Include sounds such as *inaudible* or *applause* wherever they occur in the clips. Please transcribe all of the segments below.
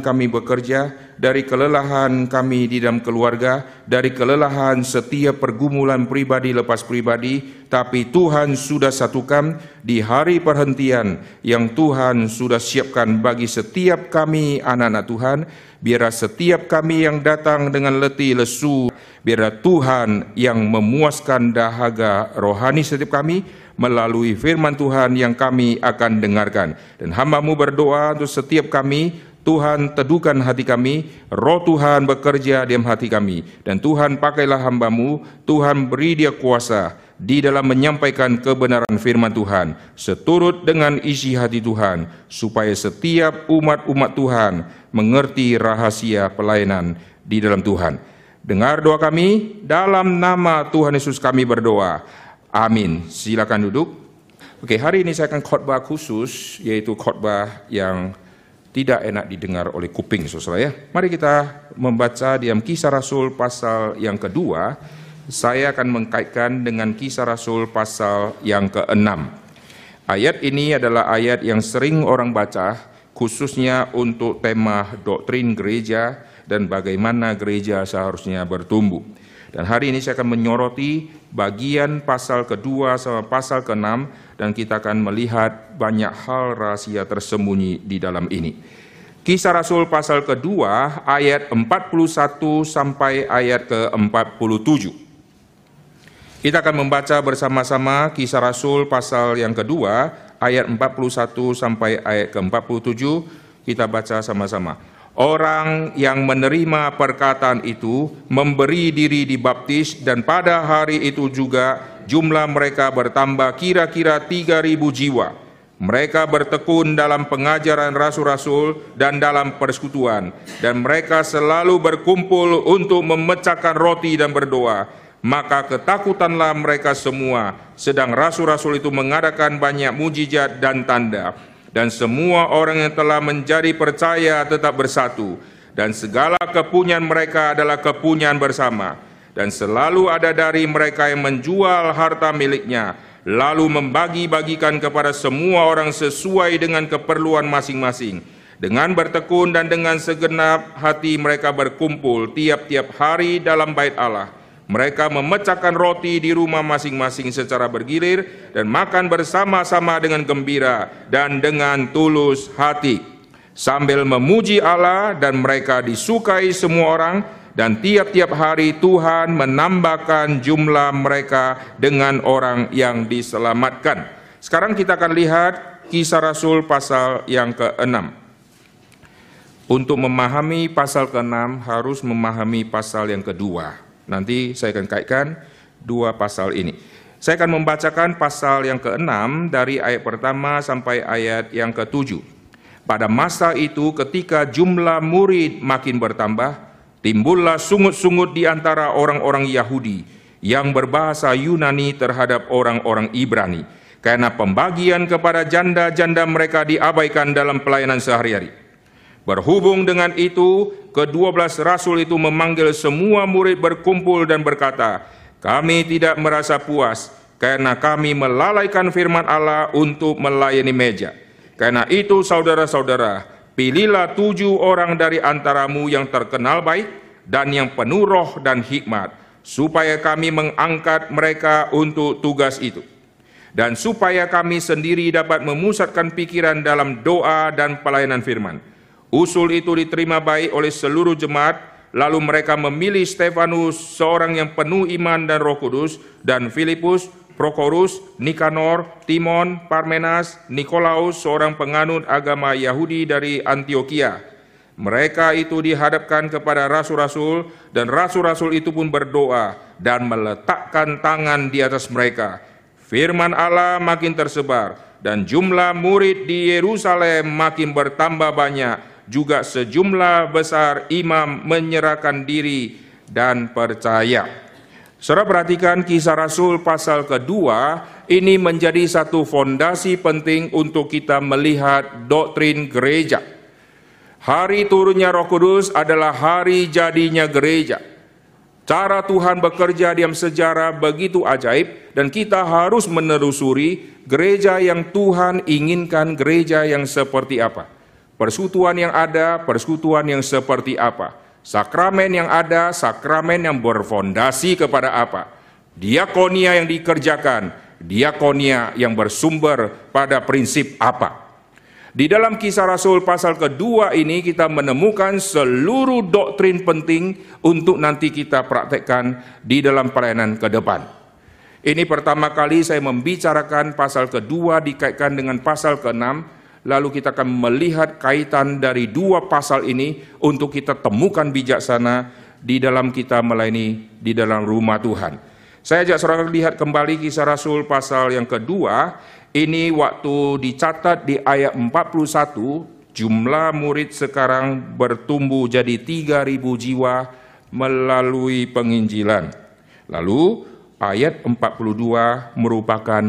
kami bekerja, dari kelelahan kami di dalam keluarga, dari kelelahan setiap pergumulan pribadi lepas pribadi, tapi Tuhan sudah satukan di hari perhentian yang Tuhan sudah siapkan bagi setiap kami anak-anak Tuhan, biarlah setiap kami yang datang dengan letih lesu, biarlah Tuhan yang memuaskan dahaga rohani setiap kami, melalui firman Tuhan yang kami akan dengarkan. Dan hambamu berdoa untuk setiap kami, Tuhan teduhkan hati kami, roh Tuhan bekerja diam hati kami, dan Tuhan pakailah hambamu, Tuhan beri dia kuasa di dalam menyampaikan kebenaran firman Tuhan, seturut dengan isi hati Tuhan, supaya setiap umat-umat Tuhan mengerti rahasia pelayanan di dalam Tuhan. Dengar doa kami, dalam nama Tuhan Yesus kami berdoa. Amin. Silakan duduk. Oke, hari ini saya akan khotbah khusus, yaitu khotbah yang tidak enak didengar oleh kuping saudara ya. Mari kita membaca diam kisah Rasul pasal yang kedua. Saya akan mengkaitkan dengan kisah Rasul pasal yang keenam. Ayat ini adalah ayat yang sering orang baca khususnya untuk tema doktrin gereja dan bagaimana gereja seharusnya bertumbuh. Dan hari ini saya akan menyoroti bagian pasal kedua sama pasal keenam dan kita akan melihat banyak hal rahasia tersembunyi di dalam ini. Kisah Rasul pasal kedua ayat 41 sampai ayat ke-47. Kita akan membaca bersama-sama kisah Rasul pasal yang kedua ayat 41 sampai ayat ke-47. Kita baca sama-sama. Orang yang menerima perkataan itu memberi diri dibaptis dan pada hari itu juga jumlah mereka bertambah kira-kira 3.000 jiwa. Mereka bertekun dalam pengajaran rasul-rasul dan dalam persekutuan, dan mereka selalu berkumpul untuk memecahkan roti dan berdoa. Maka ketakutanlah mereka semua, sedang rasul-rasul itu mengadakan banyak mujizat dan tanda. Dan semua orang yang telah menjadi percaya tetap bersatu, dan segala kepunyaan mereka adalah kepunyaan bersama dan selalu ada dari mereka yang menjual harta miliknya, lalu membagi-bagikan kepada semua orang sesuai dengan keperluan masing-masing. Dengan bertekun dan dengan segenap hati mereka berkumpul tiap-tiap hari dalam bait Allah. Mereka memecahkan roti di rumah masing-masing secara bergilir dan makan bersama-sama dengan gembira dan dengan tulus hati. Sambil memuji Allah dan mereka disukai semua orang, dan tiap-tiap hari Tuhan menambahkan jumlah mereka dengan orang yang diselamatkan. Sekarang kita akan lihat kisah Rasul pasal yang ke-6. Untuk memahami pasal ke-6 harus memahami pasal yang kedua. Nanti saya akan kaitkan dua pasal ini. Saya akan membacakan pasal yang ke-6 dari ayat pertama sampai ayat yang ke-7. Pada masa itu ketika jumlah murid makin bertambah, timbullah sungut-sungut di antara orang-orang Yahudi yang berbahasa Yunani terhadap orang-orang Ibrani karena pembagian kepada janda-janda mereka diabaikan dalam pelayanan sehari-hari. Berhubung dengan itu, kedua belas rasul itu memanggil semua murid berkumpul dan berkata, kami tidak merasa puas karena kami melalaikan firman Allah untuk melayani meja. Karena itu saudara-saudara, Pilihlah tujuh orang dari antaramu yang terkenal baik dan yang penuh roh dan hikmat, supaya kami mengangkat mereka untuk tugas itu. Dan supaya kami sendiri dapat memusatkan pikiran dalam doa dan pelayanan firman. Usul itu diterima baik oleh seluruh jemaat, lalu mereka memilih Stefanus, seorang yang penuh iman dan roh kudus, dan Filipus, Prokorus, Nikanor, Timon, Parmenas, Nikolaus, seorang penganut agama Yahudi dari Antioquia. Mereka itu dihadapkan kepada rasul-rasul dan rasul-rasul itu pun berdoa dan meletakkan tangan di atas mereka. Firman Allah makin tersebar dan jumlah murid di Yerusalem makin bertambah banyak. Juga sejumlah besar imam menyerahkan diri dan percaya. Saudara perhatikan kisah Rasul pasal kedua, ini menjadi satu fondasi penting untuk kita melihat doktrin gereja. Hari turunnya roh kudus adalah hari jadinya gereja. Cara Tuhan bekerja diam sejarah begitu ajaib dan kita harus menelusuri gereja yang Tuhan inginkan gereja yang seperti apa. Persekutuan yang ada, persekutuan yang seperti apa? Sakramen yang ada, sakramen yang berfondasi kepada apa? Diakonia yang dikerjakan, diakonia yang bersumber pada prinsip apa? Di dalam kisah Rasul pasal kedua ini kita menemukan seluruh doktrin penting untuk nanti kita praktekkan di dalam pelayanan ke depan. Ini pertama kali saya membicarakan pasal kedua dikaitkan dengan pasal keenam lalu kita akan melihat kaitan dari dua pasal ini untuk kita temukan bijaksana di dalam kita melayani di dalam rumah Tuhan. Saya ajak saudara lihat kembali kisah Rasul pasal yang kedua. Ini waktu dicatat di ayat 41, jumlah murid sekarang bertumbuh jadi 3000 jiwa melalui penginjilan. Lalu ayat 42 merupakan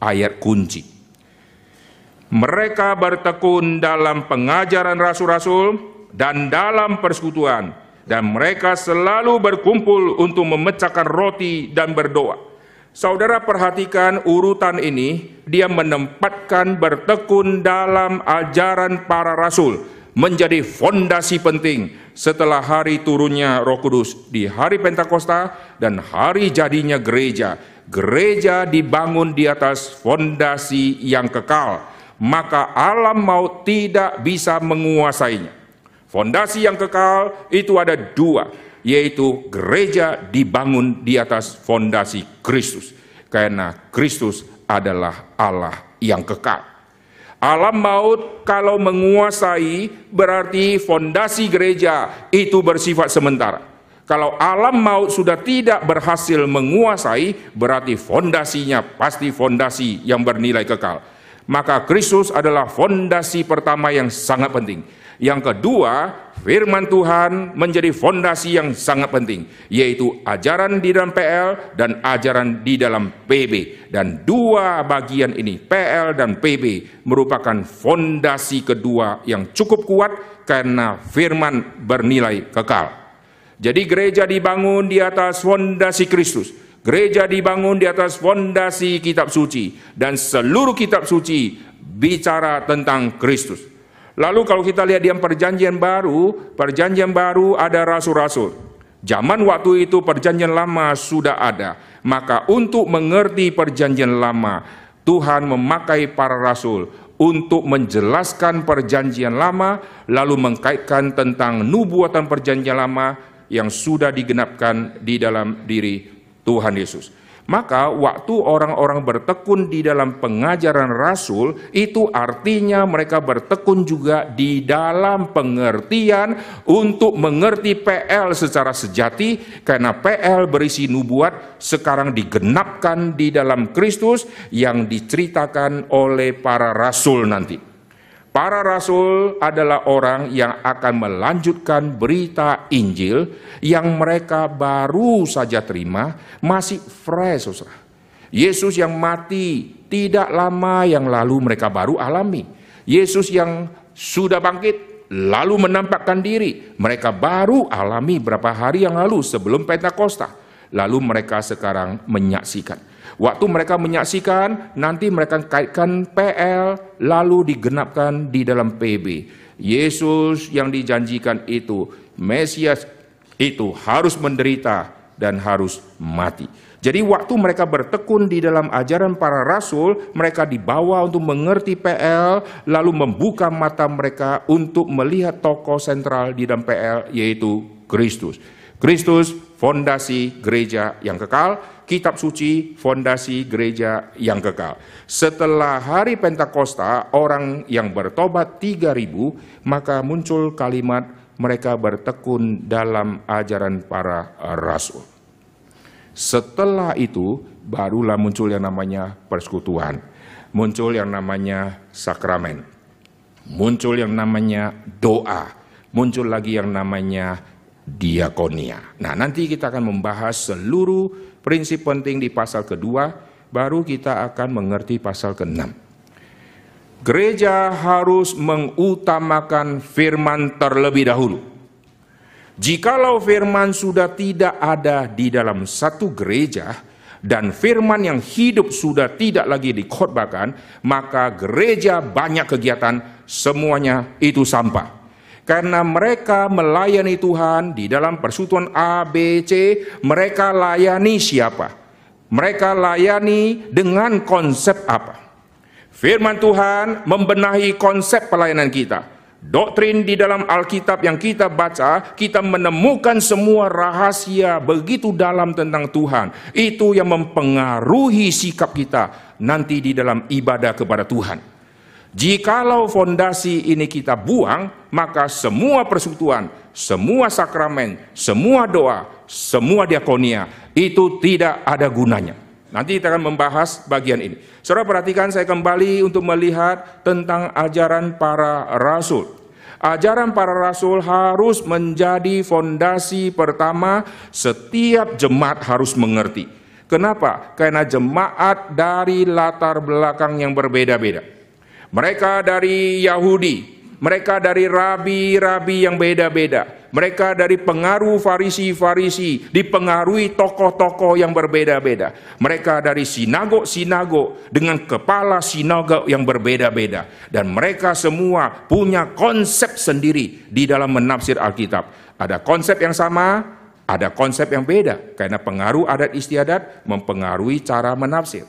ayat kunci. Mereka bertekun dalam pengajaran rasul-rasul dan dalam persekutuan, dan mereka selalu berkumpul untuk memecahkan roti dan berdoa. Saudara perhatikan urutan ini, dia menempatkan bertekun dalam ajaran para rasul menjadi fondasi penting setelah hari turunnya Roh Kudus di hari Pentakosta dan hari jadinya gereja. Gereja dibangun di atas fondasi yang kekal maka alam maut tidak bisa menguasainya. Fondasi yang kekal itu ada dua, yaitu gereja dibangun di atas fondasi Kristus. Karena Kristus adalah Allah yang kekal. Alam maut kalau menguasai berarti fondasi gereja itu bersifat sementara. Kalau alam maut sudah tidak berhasil menguasai, berarti fondasinya pasti fondasi yang bernilai kekal maka Kristus adalah fondasi pertama yang sangat penting. Yang kedua, firman Tuhan menjadi fondasi yang sangat penting, yaitu ajaran di dalam PL dan ajaran di dalam PB. Dan dua bagian ini, PL dan PB, merupakan fondasi kedua yang cukup kuat karena firman bernilai kekal. Jadi gereja dibangun di atas fondasi Kristus Gereja dibangun di atas fondasi kitab suci dan seluruh kitab suci bicara tentang Kristus. Lalu kalau kita lihat di perjanjian baru, perjanjian baru ada rasul-rasul. Zaman waktu itu perjanjian lama sudah ada. Maka untuk mengerti perjanjian lama, Tuhan memakai para rasul untuk menjelaskan perjanjian lama, lalu mengkaitkan tentang nubuatan perjanjian lama yang sudah digenapkan di dalam diri Tuhan Yesus. Maka waktu orang-orang bertekun di dalam pengajaran rasul itu artinya mereka bertekun juga di dalam pengertian untuk mengerti PL secara sejati karena PL berisi nubuat sekarang digenapkan di dalam Kristus yang diceritakan oleh para rasul nanti. Para rasul adalah orang yang akan melanjutkan berita Injil yang mereka baru saja terima, masih fresh, saudara. Yesus yang mati tidak lama yang lalu mereka baru alami. Yesus yang sudah bangkit lalu menampakkan diri, mereka baru alami berapa hari yang lalu sebelum Pentakosta. Lalu mereka sekarang menyaksikan. Waktu mereka menyaksikan, nanti mereka kaitkan PL, lalu digenapkan di dalam PB. Yesus yang dijanjikan itu, Mesias itu harus menderita dan harus mati. Jadi waktu mereka bertekun di dalam ajaran para rasul, mereka dibawa untuk mengerti PL, lalu membuka mata mereka untuk melihat tokoh sentral di dalam PL, yaitu Kristus. Kristus, fondasi gereja yang kekal, kitab suci, fondasi gereja yang kekal. Setelah hari Pentakosta, orang yang bertobat 3000, maka muncul kalimat mereka bertekun dalam ajaran para rasul. Setelah itu, barulah muncul yang namanya persekutuan. Muncul yang namanya sakramen. Muncul yang namanya doa. Muncul lagi yang namanya diakonia. Nah, nanti kita akan membahas seluruh prinsip penting di pasal kedua, baru kita akan mengerti pasal keenam. Gereja harus mengutamakan firman terlebih dahulu. Jikalau firman sudah tidak ada di dalam satu gereja, dan firman yang hidup sudah tidak lagi dikhotbahkan, maka gereja banyak kegiatan, semuanya itu sampah. Karena mereka melayani Tuhan di dalam persekutuan A, B, C, mereka layani siapa? Mereka layani dengan konsep apa? Firman Tuhan membenahi konsep pelayanan kita. Doktrin di dalam Alkitab yang kita baca, kita menemukan semua rahasia begitu dalam tentang Tuhan. Itu yang mempengaruhi sikap kita nanti di dalam ibadah kepada Tuhan. Jikalau fondasi ini kita buang, maka semua persekutuan, semua sakramen, semua doa, semua diakonia itu tidak ada gunanya. Nanti kita akan membahas bagian ini. Saudara perhatikan saya kembali untuk melihat tentang ajaran para rasul. Ajaran para rasul harus menjadi fondasi pertama setiap jemaat harus mengerti. Kenapa? Karena jemaat dari latar belakang yang berbeda-beda. Mereka dari Yahudi, mereka dari rabi-rabi yang beda-beda. Mereka dari pengaruh farisi-farisi, dipengaruhi tokoh-tokoh yang berbeda-beda. Mereka dari sinagog-sinagog dengan kepala sinagog yang berbeda-beda. Dan mereka semua punya konsep sendiri di dalam menafsir Alkitab. Ada konsep yang sama, ada konsep yang beda. Karena pengaruh adat istiadat mempengaruhi cara menafsir.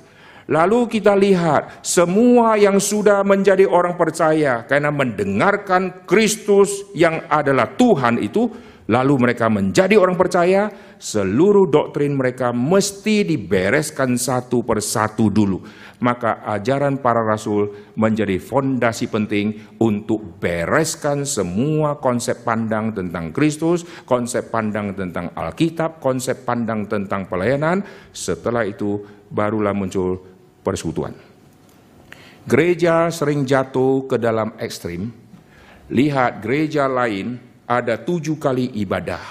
Lalu kita lihat semua yang sudah menjadi orang percaya karena mendengarkan Kristus yang adalah Tuhan itu, lalu mereka menjadi orang percaya, seluruh doktrin mereka mesti dibereskan satu persatu dulu. Maka ajaran para rasul menjadi fondasi penting untuk bereskan semua konsep pandang tentang Kristus, konsep pandang tentang Alkitab, konsep pandang tentang pelayanan. Setelah itu barulah muncul persekutuan. Gereja sering jatuh ke dalam ekstrim. Lihat gereja lain ada tujuh kali ibadah.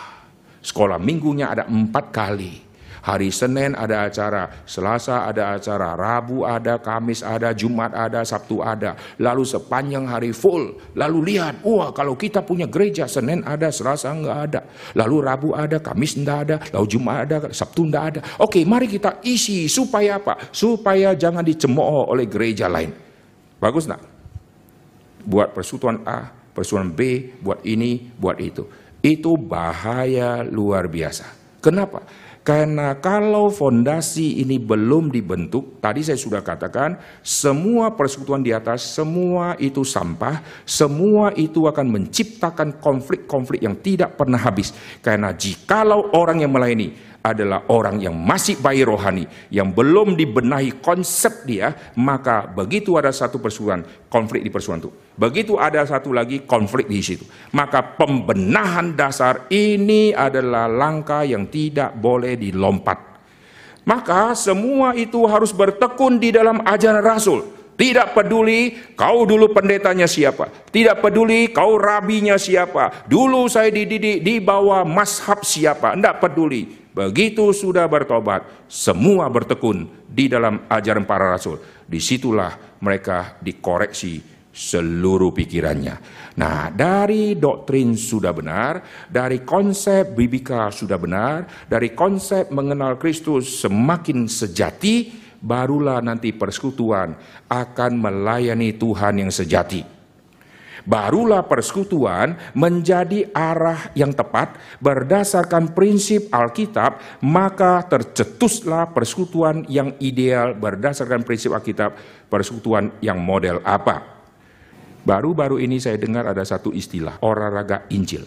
Sekolah minggunya ada empat kali. Hari Senin ada acara, Selasa ada acara, Rabu ada, Kamis ada, Jumat ada, Sabtu ada. Lalu sepanjang hari full. Lalu lihat, wah kalau kita punya gereja, Senin ada, Selasa enggak ada. Lalu Rabu ada, Kamis enggak ada, lalu Jumat ada, Sabtu enggak ada. Oke, mari kita isi supaya apa? Supaya jangan dicemooh oleh gereja lain. Bagus enggak? Buat persekutuan A, persekutuan B, buat ini, buat itu. Itu bahaya luar biasa. Kenapa? Karena kalau fondasi ini belum dibentuk, tadi saya sudah katakan, semua persekutuan di atas, semua itu sampah, semua itu akan menciptakan konflik-konflik yang tidak pernah habis. Karena jikalau orang yang melayani adalah orang yang masih bayi rohani, yang belum dibenahi konsep dia, maka begitu ada satu persekutuan, konflik di persekutuan itu. Begitu ada satu lagi konflik di situ. Maka pembenahan dasar ini adalah langkah yang tidak boleh dilompat. Maka semua itu harus bertekun di dalam ajaran Rasul. Tidak peduli kau dulu pendetanya siapa. Tidak peduli kau rabinya siapa. Dulu saya dididik di bawah mashab siapa. Tidak peduli. Begitu sudah bertobat, semua bertekun di dalam ajaran para rasul. Di situlah mereka dikoreksi seluruh pikirannya. Nah, dari doktrin sudah benar, dari konsep bibika sudah benar, dari konsep mengenal Kristus semakin sejati, barulah nanti persekutuan akan melayani Tuhan yang sejati barulah persekutuan menjadi arah yang tepat berdasarkan prinsip Alkitab, maka tercetuslah persekutuan yang ideal berdasarkan prinsip Alkitab, persekutuan yang model apa? Baru-baru ini saya dengar ada satu istilah, olahraga Injil.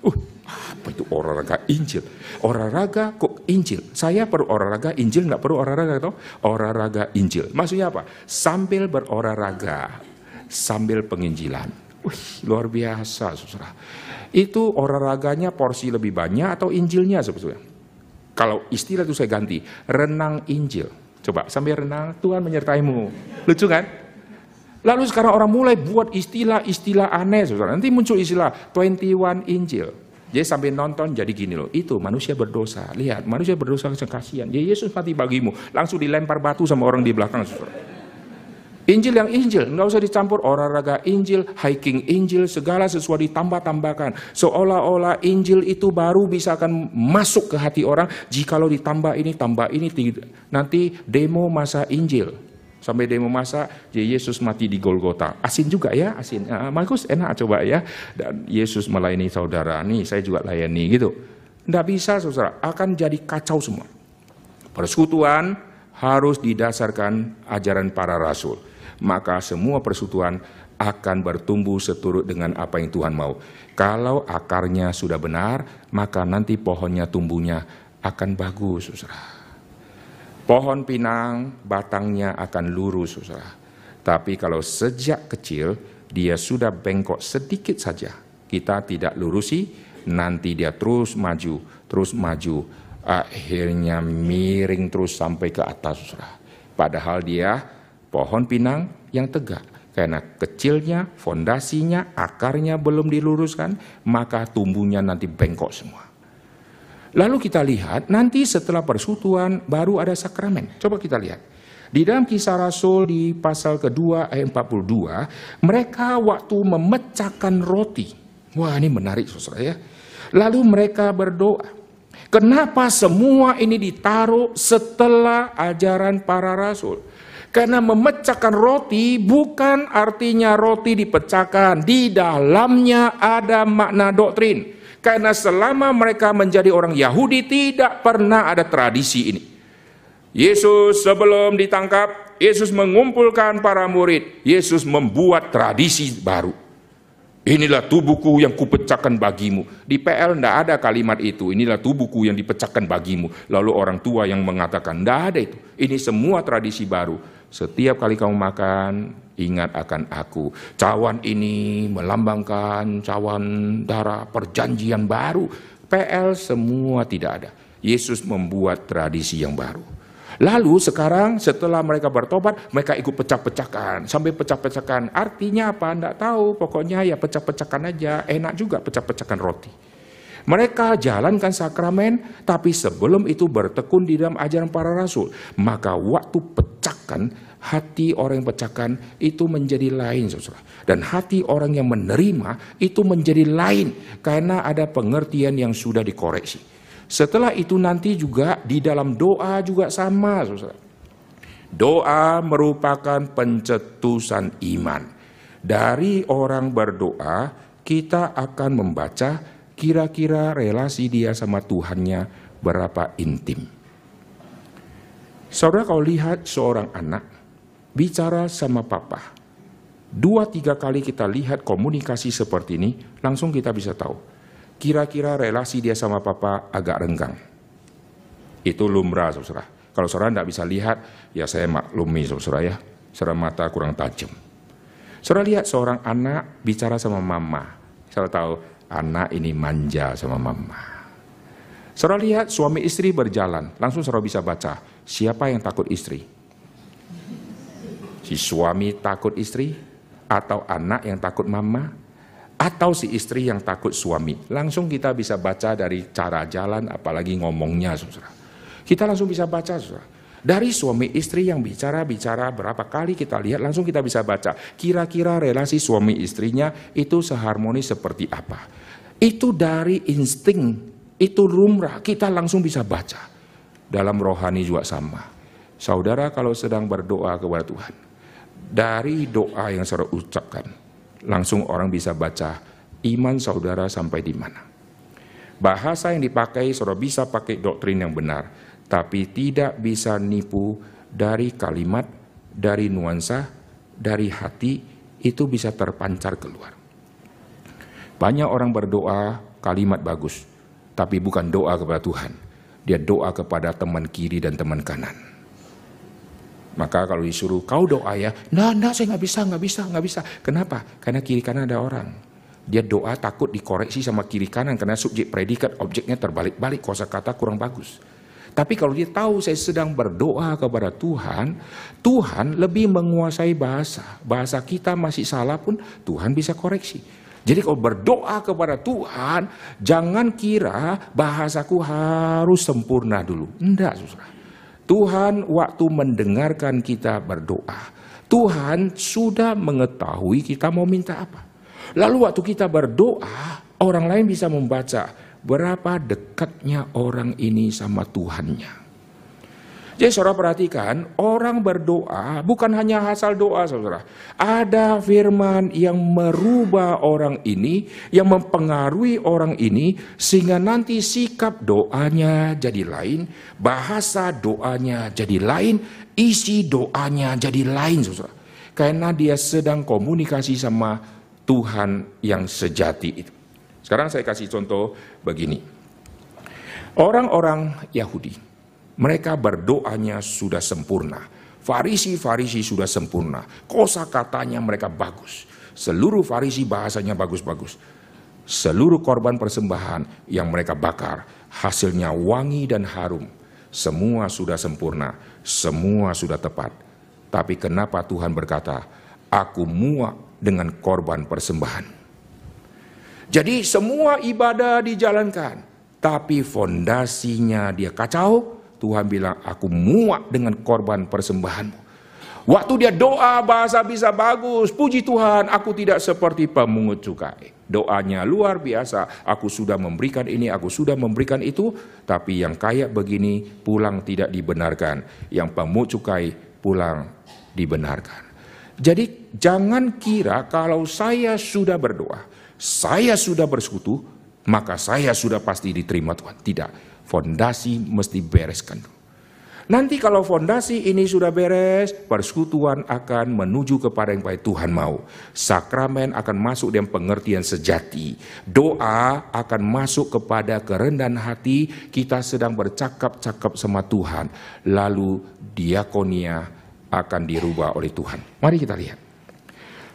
Uh, apa itu olahraga Injil? Olahraga kok Injil? Saya perlu olahraga Injil, nggak perlu olahraga atau olahraga Injil. Maksudnya apa? Sambil berolahraga, sambil penginjilan. Wih, luar biasa, saudara. Itu olahraganya porsi lebih banyak atau Injilnya sebetulnya? Kalau istilah itu saya ganti, renang Injil. Coba sambil renang, Tuhan menyertaimu. Lucu kan? Lalu sekarang orang mulai buat istilah-istilah aneh, saudara. Nanti muncul istilah 21 Injil. Jadi sambil nonton jadi gini loh, itu manusia berdosa. Lihat, manusia berdosa kasihan. Ya Yesus mati bagimu. Langsung dilempar batu sama orang di belakang. Injil yang Injil, nggak usah dicampur olahraga Injil, hiking Injil, segala sesuatu ditambah-tambahkan. Seolah-olah Injil itu baru bisa akan masuk ke hati orang jikalau ditambah ini, tambah ini, nanti demo masa Injil. Sampai demo masa Yesus mati di Golgota. Asin juga ya, asin. Uh, Markus enak coba ya. Dan Yesus melayani saudara, nih saya juga layani gitu. Nggak bisa saudara, akan jadi kacau semua. Persekutuan harus didasarkan ajaran para rasul maka semua persekutuan akan bertumbuh seturut dengan apa yang Tuhan mau. Kalau akarnya sudah benar, maka nanti pohonnya tumbuhnya akan bagus, saudara. Pohon pinang batangnya akan lurus, saudara. Tapi kalau sejak kecil dia sudah bengkok sedikit saja, kita tidak lurusi, nanti dia terus maju, terus maju, akhirnya miring terus sampai ke atas, saudara. Padahal dia pohon pinang yang tegak. Karena kecilnya, fondasinya, akarnya belum diluruskan, maka tumbuhnya nanti bengkok semua. Lalu kita lihat, nanti setelah persekutuan baru ada sakramen. Coba kita lihat. Di dalam kisah Rasul di pasal kedua ayat 42, mereka waktu memecahkan roti. Wah ini menarik saudara ya. Lalu mereka berdoa. Kenapa semua ini ditaruh setelah ajaran para rasul? Karena memecahkan roti bukan artinya roti dipecahkan. Di dalamnya ada makna doktrin. Karena selama mereka menjadi orang Yahudi tidak pernah ada tradisi ini. Yesus sebelum ditangkap, Yesus mengumpulkan para murid. Yesus membuat tradisi baru. Inilah tubuhku yang kupecahkan bagimu. Di PL tidak ada kalimat itu. Inilah tubuhku yang dipecahkan bagimu. Lalu orang tua yang mengatakan, tidak ada itu. Ini semua tradisi baru. Setiap kali kamu makan, ingat akan aku. Cawan ini melambangkan cawan darah perjanjian baru. PL semua tidak ada. Yesus membuat tradisi yang baru. Lalu sekarang setelah mereka bertobat, mereka ikut pecah-pecahkan. Sampai pecah-pecahkan. Artinya apa? Tidak tahu. Pokoknya ya pecah-pecahkan aja. Enak juga pecah-pecahkan roti. Mereka jalankan sakramen, tapi sebelum itu bertekun di dalam ajaran para rasul. Maka waktu pecahkan, hati orang yang pecahkan itu menjadi lain, saudara. Dan hati orang yang menerima itu menjadi lain, karena ada pengertian yang sudah dikoreksi. Setelah itu nanti juga di dalam doa juga sama. Doa merupakan pencetusan iman. Dari orang berdoa, kita akan membaca kira-kira relasi dia sama Tuhannya berapa intim. Saudara kalau lihat seorang anak bicara sama papa, dua tiga kali kita lihat komunikasi seperti ini, langsung kita bisa tahu. Kira-kira relasi dia sama papa agak renggang. Itu lumrah, saudara. Kalau saudara tidak bisa lihat, ya saya maklumi, saudara ya. Saudara mata kurang tajam. Saudara lihat seorang anak bicara sama mama. Saudara tahu, anak ini manja sama mama. Saudara lihat suami istri berjalan, langsung saudara bisa baca, siapa yang takut istri? Si suami takut istri? Atau anak yang takut mama? Atau si istri yang takut suami? Langsung kita bisa baca dari cara jalan, apalagi ngomongnya, saudara. Kita langsung bisa baca, saudara. Dari suami istri yang bicara-bicara berapa kali kita lihat langsung kita bisa baca kira-kira relasi suami istrinya itu seharmonis seperti apa. Itu dari insting, itu lumrah, kita langsung bisa baca. Dalam rohani juga sama. Saudara kalau sedang berdoa kepada Tuhan, dari doa yang saudara ucapkan, langsung orang bisa baca iman saudara sampai di mana. Bahasa yang dipakai saudara bisa pakai doktrin yang benar, tapi tidak bisa nipu dari kalimat, dari nuansa, dari hati, itu bisa terpancar keluar. Banyak orang berdoa kalimat bagus, tapi bukan doa kepada Tuhan. Dia doa kepada teman kiri dan teman kanan. Maka kalau disuruh kau doa ya, nah, nah saya nggak bisa, nggak bisa, nggak bisa. Kenapa? Karena kiri kanan ada orang. Dia doa takut dikoreksi sama kiri kanan karena subjek predikat objeknya terbalik-balik, kosa kata kurang bagus. Tapi kalau dia tahu saya sedang berdoa kepada Tuhan, Tuhan lebih menguasai bahasa. Bahasa kita masih salah pun Tuhan bisa koreksi. Jadi kalau berdoa kepada Tuhan, jangan kira bahasaku harus sempurna dulu. Enggak, saudara. Tuhan waktu mendengarkan kita berdoa, Tuhan sudah mengetahui kita mau minta apa. Lalu waktu kita berdoa, orang lain bisa membaca berapa dekatnya orang ini sama Tuhannya. Jadi saudara perhatikan, orang berdoa bukan hanya asal doa saudara. Ada firman yang merubah orang ini, yang mempengaruhi orang ini, sehingga nanti sikap doanya jadi lain, bahasa doanya jadi lain, isi doanya jadi lain saudara. Karena dia sedang komunikasi sama Tuhan yang sejati itu. Sekarang saya kasih contoh begini. Orang-orang Yahudi, mereka berdoanya sudah sempurna. Farisi-farisi sudah sempurna. Kosa katanya mereka bagus. Seluruh farisi bahasanya bagus-bagus. Seluruh korban persembahan yang mereka bakar, hasilnya wangi dan harum. Semua sudah sempurna, semua sudah tepat. Tapi kenapa Tuhan berkata, aku muak dengan korban persembahan. Jadi semua ibadah dijalankan, tapi fondasinya dia kacau, Tuhan bilang, aku muak dengan korban persembahanmu. Waktu dia doa bahasa bisa bagus, puji Tuhan, aku tidak seperti pemungut cukai. Doanya luar biasa, aku sudah memberikan ini, aku sudah memberikan itu, tapi yang kaya begini pulang tidak dibenarkan, yang pemungut cukai pulang dibenarkan. Jadi jangan kira kalau saya sudah berdoa, saya sudah bersekutu, maka saya sudah pasti diterima Tuhan. Tidak, Fondasi mesti bereskan Nanti kalau fondasi ini sudah beres, persekutuan akan menuju kepada yang baik Tuhan mau. Sakramen akan masuk dengan pengertian sejati. Doa akan masuk kepada kerendahan hati, kita sedang bercakap-cakap sama Tuhan. Lalu diakonia akan dirubah oleh Tuhan. Mari kita lihat.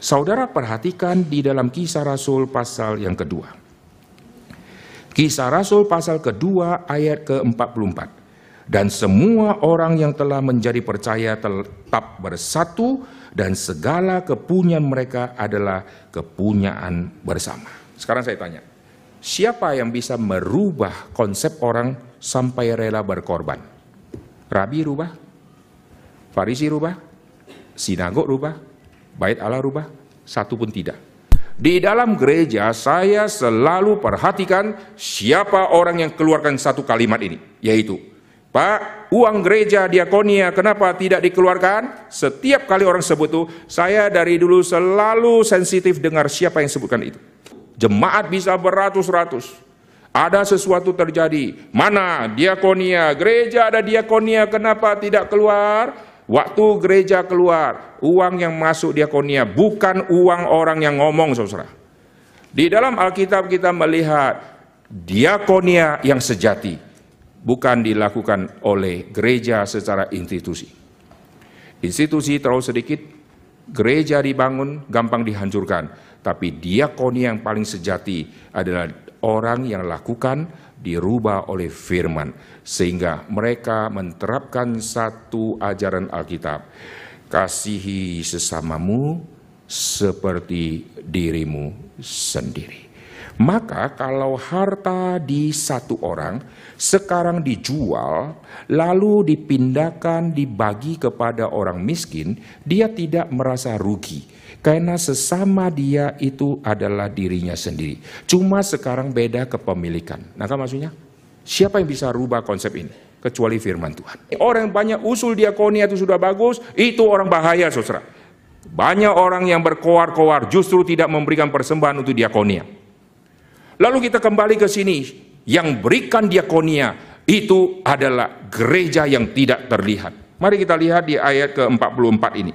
Saudara perhatikan di dalam kisah Rasul pasal yang kedua. Kisah Rasul pasal kedua ayat ke-44. Dan semua orang yang telah menjadi percaya tetap bersatu dan segala kepunyaan mereka adalah kepunyaan bersama. Sekarang saya tanya, siapa yang bisa merubah konsep orang sampai rela berkorban? Rabi rubah? Farisi rubah? Sinagog rubah? Bait Allah rubah? Satu pun tidak. Di dalam gereja saya selalu perhatikan siapa orang yang keluarkan satu kalimat ini, yaitu Pak, uang gereja diakonia kenapa tidak dikeluarkan? Setiap kali orang sebut itu, saya dari dulu selalu sensitif dengar siapa yang sebutkan itu. Jemaat bisa beratus-ratus. Ada sesuatu terjadi. Mana diakonia? Gereja ada diakonia, kenapa tidak keluar? Waktu gereja keluar, uang yang masuk diakonia bukan uang orang yang ngomong, saudara. Di dalam Alkitab kita melihat diakonia yang sejati bukan dilakukan oleh gereja secara institusi. Institusi terlalu sedikit, gereja dibangun gampang dihancurkan, tapi diakonia yang paling sejati adalah orang yang lakukan dirubah oleh firman sehingga mereka menerapkan satu ajaran Alkitab. Kasihi sesamamu seperti dirimu sendiri. Maka kalau harta di satu orang sekarang dijual lalu dipindahkan dibagi kepada orang miskin dia tidak merasa rugi karena sesama dia itu adalah dirinya sendiri. Cuma sekarang beda kepemilikan. Nah kan maksudnya? Siapa yang bisa rubah konsep ini? Kecuali firman Tuhan. Orang yang banyak usul diakonia itu sudah bagus, itu orang bahaya saudara. Banyak orang yang berkoar-koar justru tidak memberikan persembahan untuk diakonia. Lalu kita kembali ke sini, yang berikan diakonia itu adalah gereja yang tidak terlihat. Mari kita lihat di ayat ke-44 ini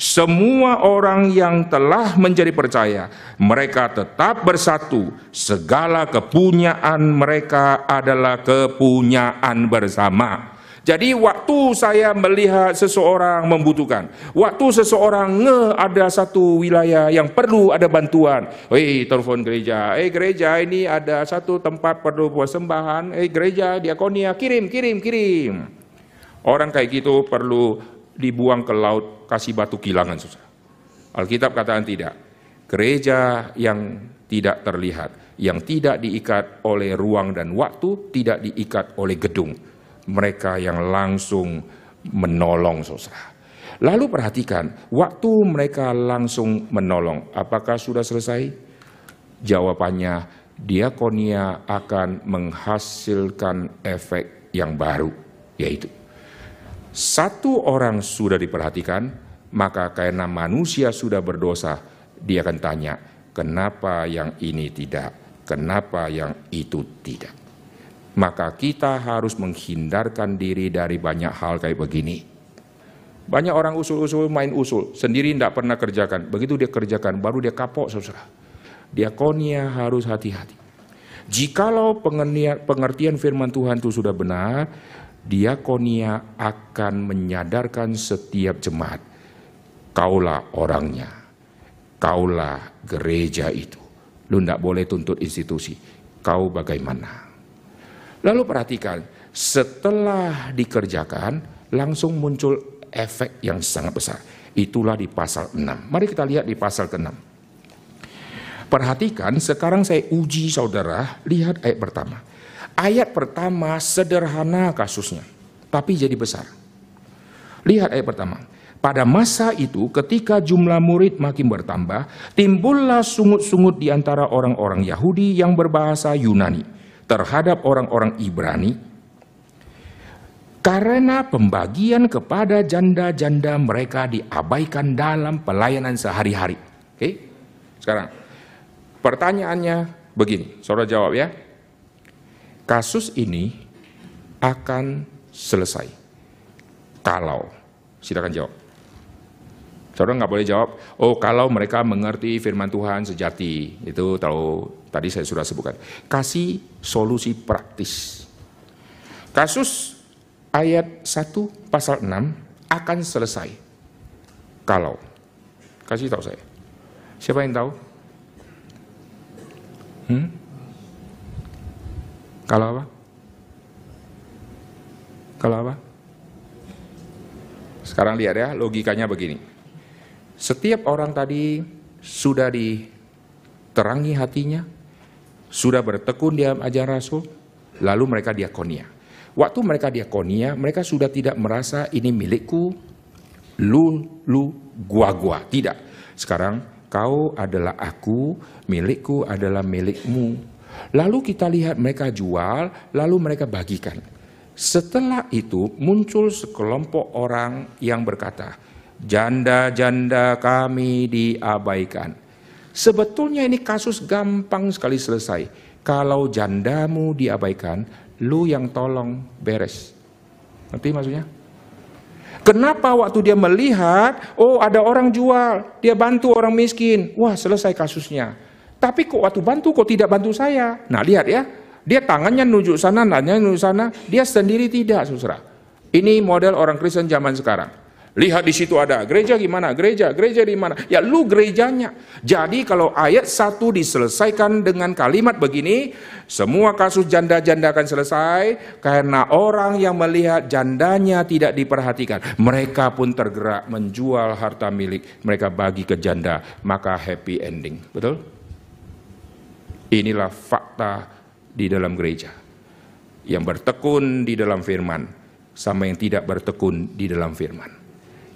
semua orang yang telah menjadi percaya, mereka tetap bersatu. Segala kepunyaan mereka adalah kepunyaan bersama. Jadi waktu saya melihat seseorang membutuhkan, waktu seseorang nge ada satu wilayah yang perlu ada bantuan, hei telepon gereja, eh gereja ini ada satu tempat perlu persembahan, eh gereja diakonia kirim kirim kirim. Orang kayak gitu perlu dibuang ke laut, kasih batu kilangan. Susah. Alkitab katakan tidak. Gereja yang tidak terlihat, yang tidak diikat oleh ruang dan waktu, tidak diikat oleh gedung. Mereka yang langsung menolong saudara. Lalu perhatikan, waktu mereka langsung menolong, apakah sudah selesai? Jawabannya, diakonia akan menghasilkan efek yang baru, yaitu satu orang sudah diperhatikan, maka karena manusia sudah berdosa, dia akan tanya, kenapa yang ini tidak, kenapa yang itu tidak. Maka kita harus menghindarkan diri dari banyak hal kayak begini. Banyak orang usul-usul main usul, sendiri tidak pernah kerjakan. Begitu dia kerjakan, baru dia kapok saudara. Diakonia harus hati-hati. Jikalau pengertian firman Tuhan itu sudah benar, diakonia akan menyadarkan setiap jemaat. Kaulah orangnya, kaulah gereja itu. Lu tidak boleh tuntut institusi. Kau bagaimana? Lalu perhatikan, setelah dikerjakan, langsung muncul efek yang sangat besar. Itulah di pasal 6. Mari kita lihat di pasal ke-6. Perhatikan, sekarang saya uji saudara, lihat ayat pertama. Ayat pertama sederhana kasusnya, tapi jadi besar. Lihat ayat pertama. Pada masa itu ketika jumlah murid makin bertambah, timbullah sungut-sungut di antara orang-orang Yahudi yang berbahasa Yunani terhadap orang-orang Ibrani karena pembagian kepada janda-janda mereka diabaikan dalam pelayanan sehari-hari. Oke, sekarang Pertanyaannya begini, saudara jawab ya. Kasus ini akan selesai kalau, silakan jawab. Saudara nggak boleh jawab, oh kalau mereka mengerti firman Tuhan sejati, itu tahu tadi saya sudah sebutkan. Kasih solusi praktis. Kasus ayat 1 pasal 6 akan selesai kalau, kasih tahu saya. Siapa yang tahu? Hmm? Kalau apa? Kalau apa? Sekarang lihat ya, logikanya begini. Setiap orang tadi sudah diterangi hatinya, sudah bertekun di ajaran Rasul, lalu mereka diakonia. Waktu mereka diakonia, mereka sudah tidak merasa ini milikku, lu, lu, gua, gua. Tidak. Sekarang kau adalah aku, milikku adalah milikmu. Lalu kita lihat mereka jual, lalu mereka bagikan. Setelah itu muncul sekelompok orang yang berkata, janda-janda kami diabaikan. Sebetulnya ini kasus gampang sekali selesai. Kalau jandamu diabaikan, lu yang tolong beres. Ngerti maksudnya? Kenapa waktu dia melihat, oh ada orang jual, dia bantu orang miskin, wah selesai kasusnya. Tapi kok waktu bantu kok tidak bantu saya? Nah lihat ya, dia tangannya nunjuk sana, nanya nunjuk sana, dia sendiri tidak, saudara. Ini model orang Kristen zaman sekarang. Lihat di situ ada gereja gimana, gereja, gereja di mana. Ya lu gerejanya. Jadi kalau ayat satu diselesaikan dengan kalimat begini, semua kasus janda-janda akan selesai karena orang yang melihat jandanya tidak diperhatikan. Mereka pun tergerak menjual harta milik mereka bagi ke janda, maka happy ending. Betul? Inilah fakta di dalam gereja. Yang bertekun di dalam firman sama yang tidak bertekun di dalam firman.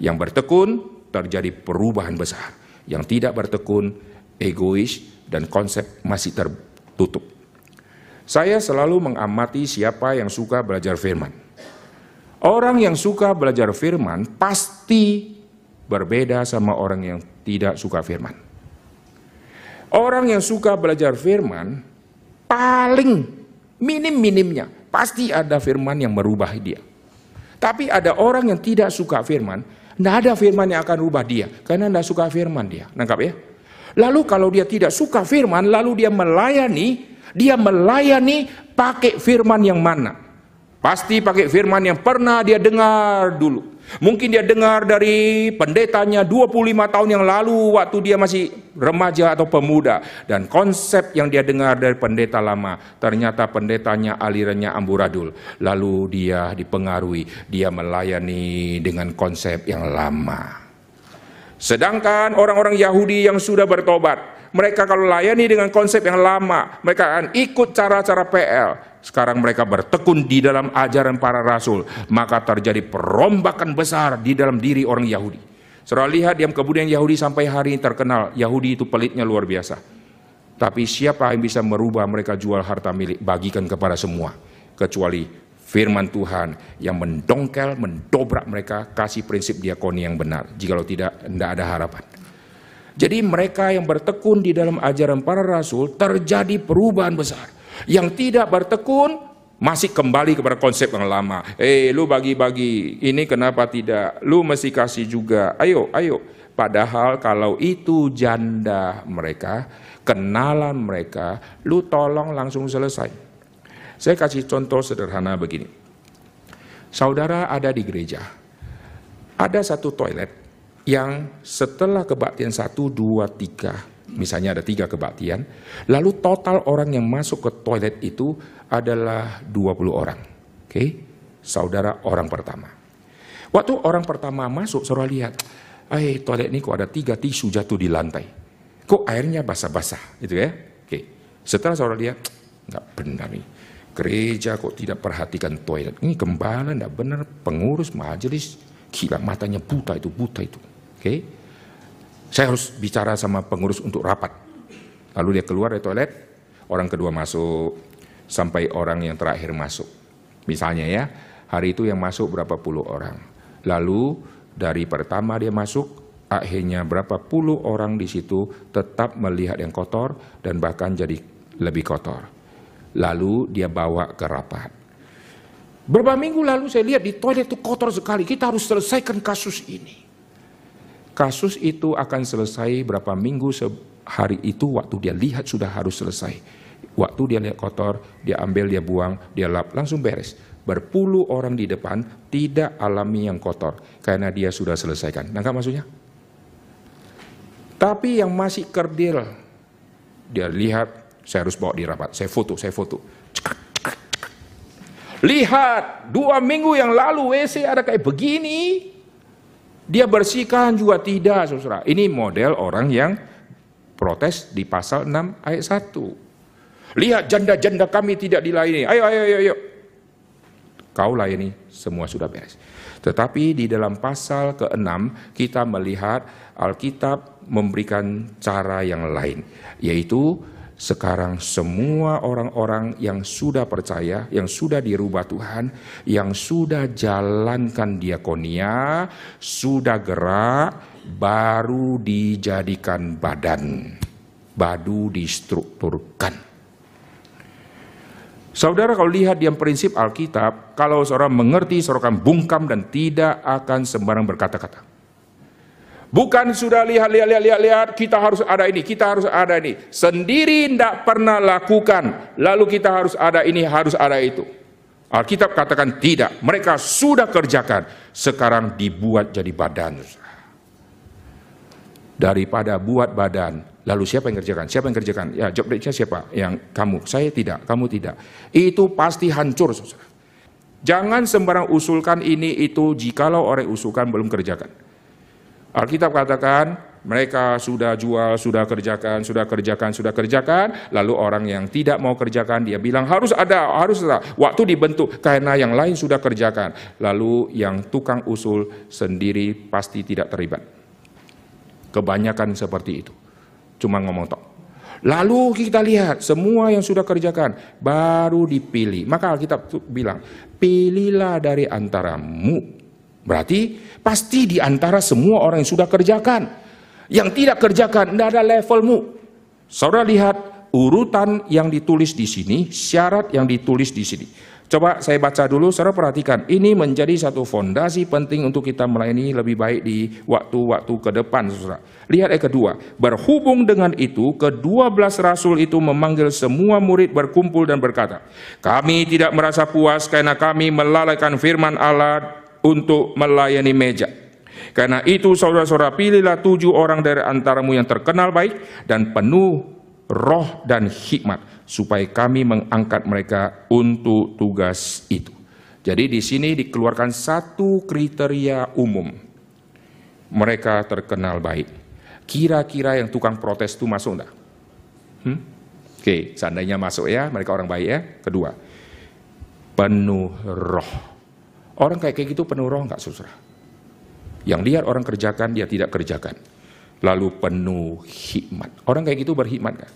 Yang bertekun terjadi perubahan besar. Yang tidak bertekun egois dan konsep masih tertutup. Saya selalu mengamati siapa yang suka belajar firman. Orang yang suka belajar firman pasti berbeda sama orang yang tidak suka firman. Orang yang suka belajar firman paling minim-minimnya pasti ada firman yang merubah dia. Tapi ada orang yang tidak suka firman, tidak ada firman yang akan rubah dia. Karena tidak suka firman dia. Nangkap ya? Lalu kalau dia tidak suka firman, lalu dia melayani, dia melayani pakai firman yang mana? Pasti pakai firman yang pernah dia dengar dulu. Mungkin dia dengar dari pendetanya 25 tahun yang lalu waktu dia masih remaja atau pemuda. Dan konsep yang dia dengar dari pendeta lama, ternyata pendetanya alirannya amburadul. Lalu dia dipengaruhi, dia melayani dengan konsep yang lama. Sedangkan orang-orang Yahudi yang sudah bertobat, mereka kalau layani dengan konsep yang lama, mereka akan ikut cara-cara PL. sekarang mereka bertekun di dalam ajaran para rasul, maka terjadi perombakan besar di dalam diri orang Yahudi. Saudara lihat yang kemudian Yahudi sampai hari ini terkenal, Yahudi itu pelitnya luar biasa. Tapi siapa yang bisa merubah mereka jual harta milik, bagikan kepada semua. Kecuali firman Tuhan yang mendongkel, mendobrak mereka, kasih prinsip diakoni yang benar. Jikalau tidak, tidak ada harapan. Jadi mereka yang bertekun di dalam ajaran para rasul terjadi perubahan besar. Yang tidak bertekun masih kembali kepada konsep yang lama. Eh, lu bagi-bagi, ini kenapa tidak? Lu mesti kasih juga. Ayo, ayo. Padahal kalau itu janda mereka, kenalan mereka, lu tolong langsung selesai. Saya kasih contoh sederhana begini. Saudara ada di gereja. Ada satu toilet yang setelah kebaktian satu, dua, tiga, misalnya ada tiga kebaktian, lalu total orang yang masuk ke toilet itu adalah 20 orang. Oke, saudara orang pertama. Waktu orang pertama masuk, saudara lihat, eh toilet ini kok ada tiga tisu jatuh di lantai. Kok airnya basah-basah, gitu ya? Oke, setelah saudara lihat, nggak benar nih. Gereja kok tidak perhatikan toilet. Ini gembala, nggak benar. Pengurus majelis, gila matanya buta itu, buta itu. Oke, saya harus bicara sama pengurus untuk rapat. Lalu dia keluar dari toilet, orang kedua masuk, sampai orang yang terakhir masuk. Misalnya ya, hari itu yang masuk berapa puluh orang. Lalu dari pertama dia masuk, akhirnya berapa puluh orang di situ tetap melihat yang kotor dan bahkan jadi lebih kotor. Lalu dia bawa ke rapat. Berapa minggu lalu saya lihat di toilet itu kotor sekali. Kita harus selesaikan kasus ini. Kasus itu akan selesai berapa minggu hari itu waktu dia lihat sudah harus selesai. Waktu dia lihat kotor, dia ambil, dia buang, dia lap, langsung beres. Berpuluh orang di depan tidak alami yang kotor karena dia sudah selesaikan. Nangkap maksudnya? Tapi yang masih kerdil, dia lihat, saya harus bawa di rapat, saya foto, saya foto. Lihat, dua minggu yang lalu WC ada kayak begini, dia bersihkan juga tidak, saudara. Ini model orang yang protes di pasal 6 ayat 1. Lihat janda-janda kami tidak dilayani. Ayo, ayo, ayo, ayo. Kau layani, semua sudah beres. Tetapi di dalam pasal ke-6 kita melihat Alkitab memberikan cara yang lain. Yaitu sekarang semua orang-orang yang sudah percaya, yang sudah dirubah Tuhan, yang sudah jalankan diakonia, sudah gerak, baru dijadikan badan, baru distrukturkan. Saudara kalau lihat yang prinsip Alkitab, kalau seorang mengerti, seorang bungkam dan tidak akan sembarang berkata-kata. Bukan sudah lihat, lihat, lihat, lihat, lihat, kita harus ada ini, kita harus ada ini. Sendiri tidak pernah lakukan, lalu kita harus ada ini, harus ada itu. Alkitab katakan tidak, mereka sudah kerjakan, sekarang dibuat jadi badan. Daripada buat badan, lalu siapa yang kerjakan? Siapa yang kerjakan? Ya, job desk siapa? Yang kamu. Saya tidak, kamu tidak. Itu pasti hancur. Jangan sembarang usulkan ini itu jikalau orang usulkan belum kerjakan. Alkitab katakan mereka sudah jual, sudah kerjakan, sudah kerjakan, sudah kerjakan. Lalu orang yang tidak mau kerjakan dia bilang harus ada, harus ada. Waktu dibentuk karena yang lain sudah kerjakan. Lalu yang tukang usul sendiri pasti tidak terlibat. Kebanyakan seperti itu. Cuma ngomong tok. Lalu kita lihat semua yang sudah kerjakan baru dipilih. Maka Alkitab bilang, pilihlah dari antaramu Berarti pasti di antara semua orang yang sudah kerjakan. Yang tidak kerjakan, tidak ada levelmu. Saudara lihat urutan yang ditulis di sini, syarat yang ditulis di sini. Coba saya baca dulu, saudara perhatikan. Ini menjadi satu fondasi penting untuk kita melayani lebih baik di waktu-waktu ke depan, saudara. Lihat yang kedua, berhubung dengan itu, kedua belas rasul itu memanggil semua murid berkumpul dan berkata, kami tidak merasa puas karena kami melalaikan firman Allah untuk melayani meja. Karena itu saudara-saudara pilihlah tujuh orang dari antaramu yang terkenal baik dan penuh roh dan hikmat supaya kami mengangkat mereka untuk tugas itu. Jadi di sini dikeluarkan satu kriteria umum. Mereka terkenal baik. Kira-kira yang tukang protes itu masuk enggak? Hmm? Oke, seandainya masuk ya, mereka orang baik ya. Kedua, penuh roh. Orang kayak kayak gitu penuh roh nggak saudara? Yang lihat orang kerjakan, dia tidak kerjakan. Lalu penuh hikmat. Orang kayak gitu berhikmat kan?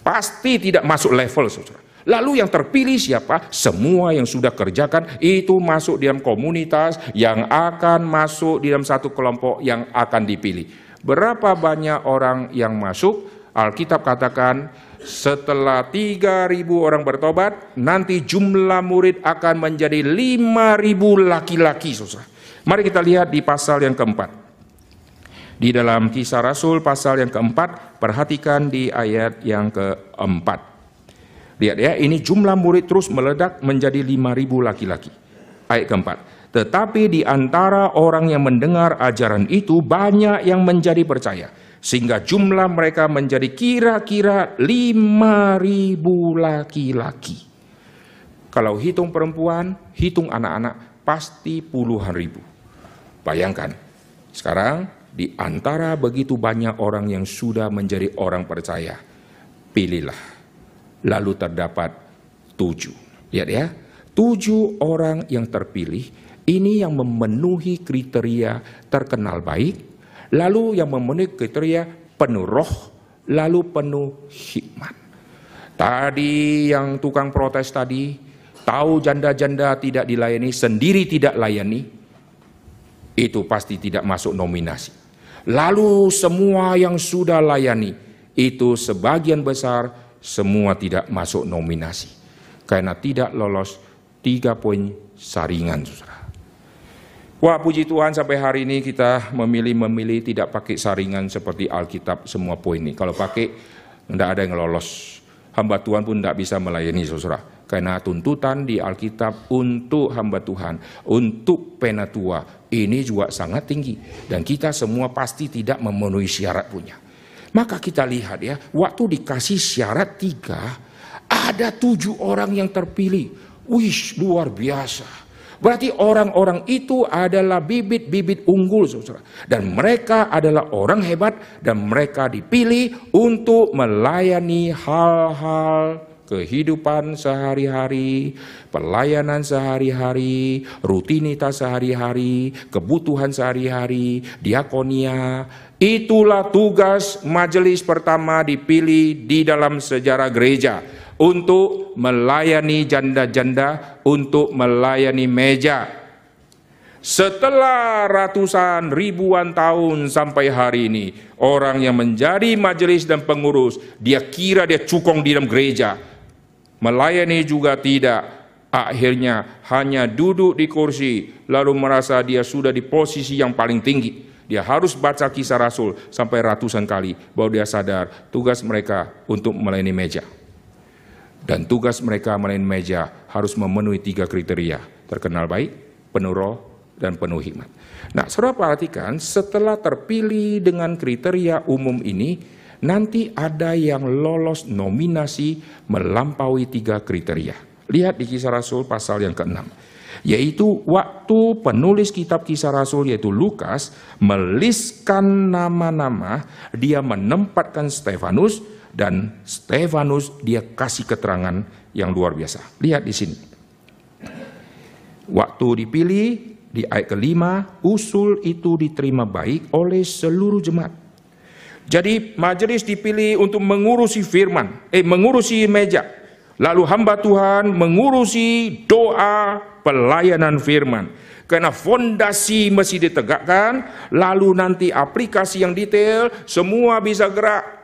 Pasti tidak masuk level saudara. Lalu yang terpilih siapa? Semua yang sudah kerjakan itu masuk dalam komunitas yang akan masuk di dalam satu kelompok yang akan dipilih. Berapa banyak orang yang masuk? Alkitab katakan setelah 3000 orang bertobat, nanti jumlah murid akan menjadi 5000 laki-laki, Saudara. Mari kita lihat di pasal yang keempat. Di dalam kisah Rasul pasal yang keempat, perhatikan di ayat yang keempat. Lihat ya, ini jumlah murid terus meledak menjadi 5000 laki-laki. Ayat keempat. Tetapi di antara orang yang mendengar ajaran itu banyak yang menjadi percaya sehingga jumlah mereka menjadi kira-kira 5000 laki-laki. Kalau hitung perempuan, hitung anak-anak pasti puluhan ribu. Bayangkan, sekarang di antara begitu banyak orang yang sudah menjadi orang percaya, pilihlah. Lalu terdapat tujuh. Lihat ya, tujuh orang yang terpilih ini yang memenuhi kriteria terkenal baik, lalu yang memenuhi kriteria penuh roh, lalu penuh hikmat. Tadi yang tukang protes tadi, tahu janda-janda tidak dilayani, sendiri tidak layani, itu pasti tidak masuk nominasi. Lalu semua yang sudah layani, itu sebagian besar semua tidak masuk nominasi. Karena tidak lolos tiga poin saringan, saudara. Wah puji Tuhan sampai hari ini kita memilih-memilih tidak pakai saringan seperti Alkitab semua poin ini. Kalau pakai tidak ada yang lolos. Hamba Tuhan pun tidak bisa melayani saudara. Karena tuntutan di Alkitab untuk hamba Tuhan, untuk penatua, ini juga sangat tinggi. Dan kita semua pasti tidak memenuhi syarat punya. Maka kita lihat ya, waktu dikasih syarat tiga, ada tujuh orang yang terpilih. Wih, luar biasa. Berarti orang-orang itu adalah bibit-bibit unggul, saudara. Dan mereka adalah orang hebat dan mereka dipilih untuk melayani hal-hal kehidupan sehari-hari, pelayanan sehari-hari, rutinitas sehari-hari, kebutuhan sehari-hari, diakonia. Itulah tugas majelis pertama dipilih di dalam sejarah gereja untuk melayani janda-janda, untuk melayani meja. Setelah ratusan ribuan tahun sampai hari ini, orang yang menjadi majelis dan pengurus, dia kira dia cukong di dalam gereja. Melayani juga tidak. Akhirnya hanya duduk di kursi, lalu merasa dia sudah di posisi yang paling tinggi. Dia harus baca kisah Rasul sampai ratusan kali, baru dia sadar tugas mereka untuk melayani meja. Dan tugas mereka melayani meja harus memenuhi tiga kriteria. Terkenal baik, penuh roh, dan penuh hikmat. Nah, saudara perhatikan setelah terpilih dengan kriteria umum ini, nanti ada yang lolos nominasi melampaui tiga kriteria. Lihat di kisah Rasul pasal yang ke-6. Yaitu waktu penulis kitab kisah Rasul yaitu Lukas meliskan nama-nama, dia menempatkan Stefanus dan Stefanus dia kasih keterangan yang luar biasa. Lihat di sini. Waktu dipilih di ayat kelima, usul itu diterima baik oleh seluruh jemaat. Jadi majelis dipilih untuk mengurusi firman, eh mengurusi meja. Lalu hamba Tuhan mengurusi doa pelayanan firman. Karena fondasi mesti ditegakkan, lalu nanti aplikasi yang detail, semua bisa gerak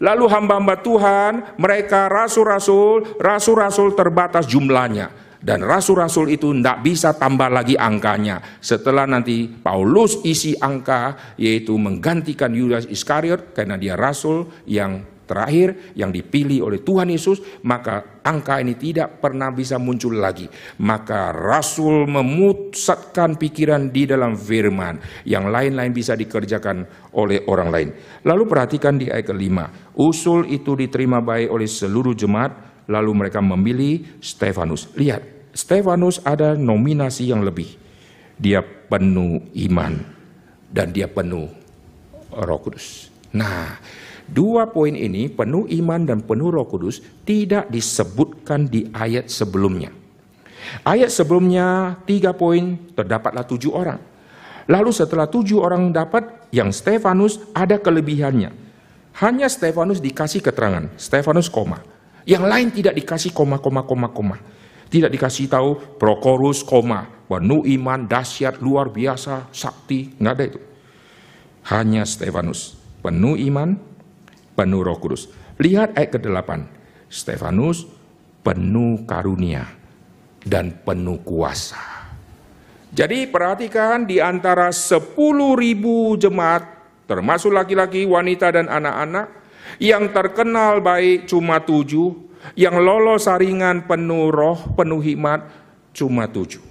Lalu hamba-hamba Tuhan, mereka rasul-rasul, rasul-rasul terbatas jumlahnya. Dan rasul-rasul itu tidak bisa tambah lagi angkanya. Setelah nanti Paulus isi angka, yaitu menggantikan Yudas Iskariot, karena dia rasul yang terakhir yang dipilih oleh Tuhan Yesus, maka angka ini tidak pernah bisa muncul lagi. Maka Rasul memusatkan pikiran di dalam firman. Yang lain-lain bisa dikerjakan oleh orang lain. Lalu perhatikan di ayat kelima. Usul itu diterima baik oleh seluruh jemaat, lalu mereka memilih Stefanus. Lihat, Stefanus ada nominasi yang lebih. Dia penuh iman dan dia penuh roh kudus. Nah, Dua poin ini, penuh iman dan penuh roh kudus, tidak disebutkan di ayat sebelumnya. Ayat sebelumnya tiga poin terdapatlah tujuh orang. Lalu setelah tujuh orang dapat, yang Stefanus ada kelebihannya. Hanya Stefanus dikasih keterangan, Stefanus koma. Yang lain tidak dikasih koma, koma, koma, koma. Tidak dikasih tahu Prokorus koma, penuh iman, dahsyat, luar biasa, sakti, nggak ada itu. Hanya Stefanus, penuh iman, penuh roh kudus. Lihat ayat ke-8. Stefanus penuh karunia dan penuh kuasa. Jadi perhatikan di antara 10 ribu jemaat, termasuk laki-laki, wanita, dan anak-anak, yang terkenal baik cuma tujuh, yang lolos saringan penuh roh, penuh hikmat, cuma tujuh.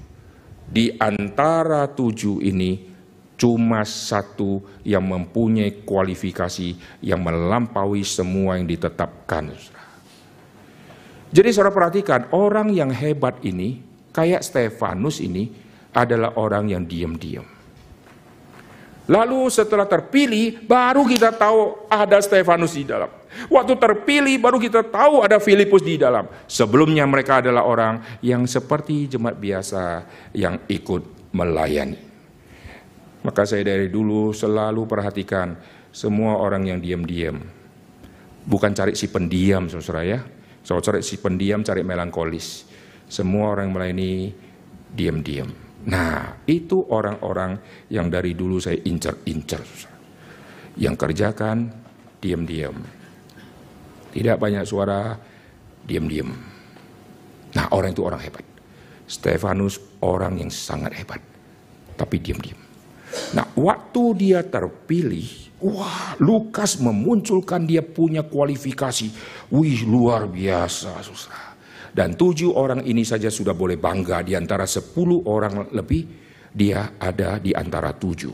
Di antara tujuh ini, cuma satu yang mempunyai kualifikasi yang melampaui semua yang ditetapkan. Jadi saudara perhatikan, orang yang hebat ini, kayak Stefanus ini, adalah orang yang diam-diam. Lalu setelah terpilih, baru kita tahu ada Stefanus di dalam. Waktu terpilih, baru kita tahu ada Filipus di dalam. Sebelumnya mereka adalah orang yang seperti jemaat biasa yang ikut melayani. Maka saya dari dulu selalu perhatikan semua orang yang diam-diam. Bukan cari si pendiam, saudara ya cari si pendiam, cari melankolis. Semua orang melayani diam-diam. Nah, itu orang-orang yang dari dulu saya incer-incer. Yang kerjakan diam-diam. Tidak banyak suara, diam-diam. Nah, orang itu orang hebat. Stefanus orang yang sangat hebat. Tapi diam-diam. Nah, waktu dia terpilih, Wah, Lukas memunculkan dia punya kualifikasi. Wih, luar biasa, susah. Dan tujuh orang ini saja sudah boleh bangga di antara sepuluh orang lebih. Dia ada di antara tujuh.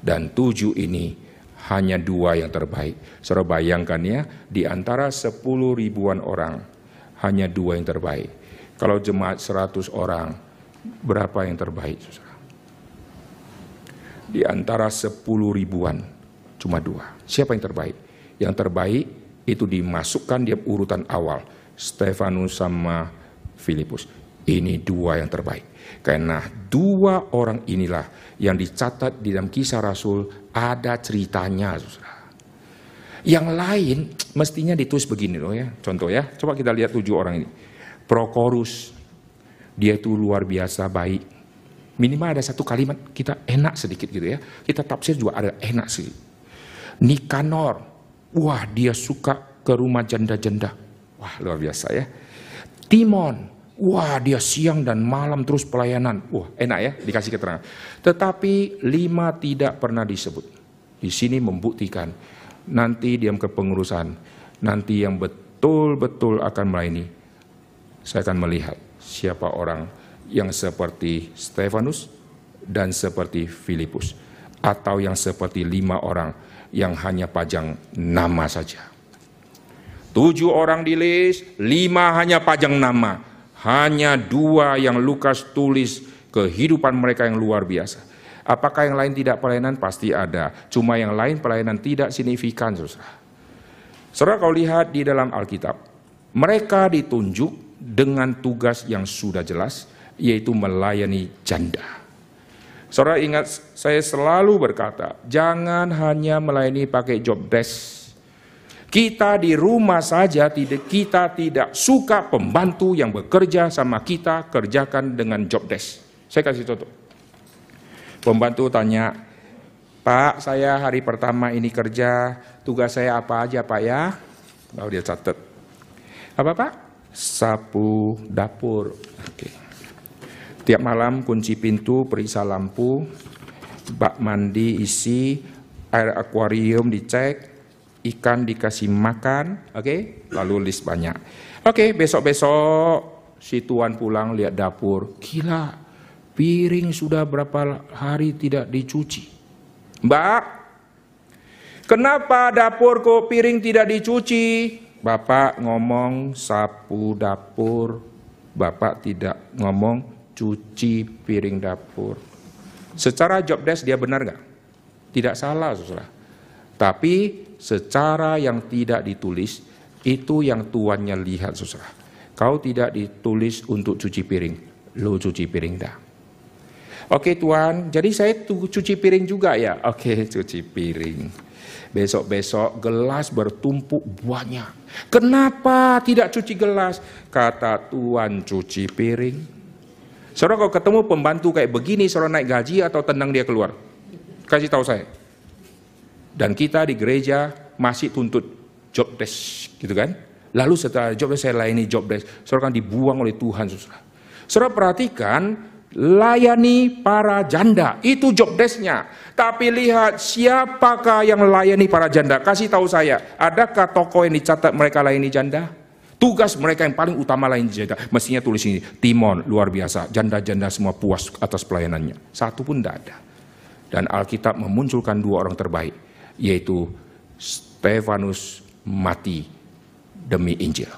Dan tujuh ini hanya dua yang terbaik. Saudara bayangkan ya, di antara sepuluh ribuan orang, hanya dua yang terbaik. Kalau jemaat seratus orang, berapa yang terbaik? Saudara? Di antara sepuluh ribuan, Cuma dua. Siapa yang terbaik? Yang terbaik itu dimasukkan dia urutan awal. Stefanus sama Filipus. Ini dua yang terbaik. Karena dua orang inilah yang dicatat di dalam kisah Rasul ada ceritanya. Yang lain mestinya ditulis begini loh ya. Contoh ya, coba kita lihat tujuh orang ini. Prokorus, dia itu luar biasa baik. Minimal ada satu kalimat kita enak sedikit gitu ya. Kita tafsir juga ada enak sih Nikanor, wah dia suka ke rumah janda-janda. Wah luar biasa ya. Timon, wah dia siang dan malam terus pelayanan. Wah enak ya dikasih keterangan. Tetapi lima tidak pernah disebut. Di sini membuktikan nanti diam kepengurusan, nanti yang betul-betul akan melayani. Saya akan melihat siapa orang yang seperti Stefanus dan seperti Filipus atau yang seperti lima orang yang hanya pajang nama saja. Tujuh orang di list, lima hanya pajang nama. Hanya dua yang Lukas tulis kehidupan mereka yang luar biasa. Apakah yang lain tidak pelayanan? Pasti ada. Cuma yang lain pelayanan tidak signifikan, saudara. Saudara kalau lihat di dalam Alkitab, mereka ditunjuk dengan tugas yang sudah jelas, yaitu melayani janda. Saudara ingat, saya selalu berkata, jangan hanya melayani pakai job desk. Kita di rumah saja tidak kita tidak suka pembantu yang bekerja sama kita kerjakan dengan job desk. Saya kasih contoh. Pembantu tanya, Pak, saya hari pertama ini kerja, tugas saya apa aja Pak ya? Lalu dia catat. Apa Pak? Sapu dapur. Oke. Okay. Tiap malam kunci pintu, periksa lampu, bak mandi isi, air akuarium dicek, ikan dikasih makan, oke? Okay? Lalu list banyak. Oke, okay, besok-besok si tuan pulang lihat dapur, gila, piring sudah berapa hari tidak dicuci. Mbak, kenapa dapur kok piring tidak dicuci? Bapak ngomong sapu dapur, Bapak tidak ngomong cuci piring dapur. Secara job desk dia benar nggak? Tidak salah, saudara. Tapi secara yang tidak ditulis, itu yang tuannya lihat, saudara. Kau tidak ditulis untuk cuci piring. Lu cuci piring dah. Oke Tuhan, jadi saya cuci piring juga ya. Oke, *laughs* cuci piring. Besok-besok gelas bertumpuk banyak. Kenapa tidak cuci gelas? Kata Tuhan cuci piring. Saudara kalau ketemu pembantu kayak begini, saudara naik gaji atau tendang dia keluar? Kasih tahu saya. Dan kita di gereja masih tuntut job desk, gitu kan? Lalu setelah job desk saya layani job desk, saudara kan dibuang oleh Tuhan, saudara. Saudara perhatikan, layani para janda. Itu job desknya. Tapi lihat siapakah yang layani para janda. Kasih tahu saya, adakah toko yang dicatat mereka layani janda? Tugas mereka yang paling utama lain janda. Mestinya tulis ini, Timon luar biasa. Janda-janda semua puas atas pelayanannya. Satu pun tidak ada. Dan Alkitab memunculkan dua orang terbaik. Yaitu Stefanus mati demi Injil.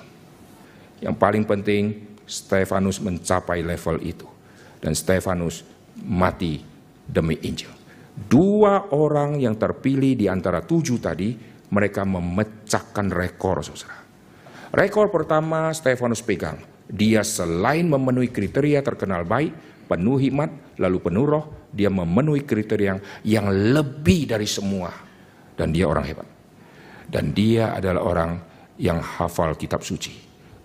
Yang paling penting, Stefanus mencapai level itu dan Stefanus mati demi Injil. Dua orang yang terpilih di antara tujuh tadi, mereka memecahkan rekor, saudara. Rekor pertama Stefanus pegang. Dia selain memenuhi kriteria terkenal baik, penuh hikmat, lalu penuh roh, dia memenuhi kriteria yang lebih dari semua. Dan dia orang hebat. Dan dia adalah orang yang hafal kitab suci.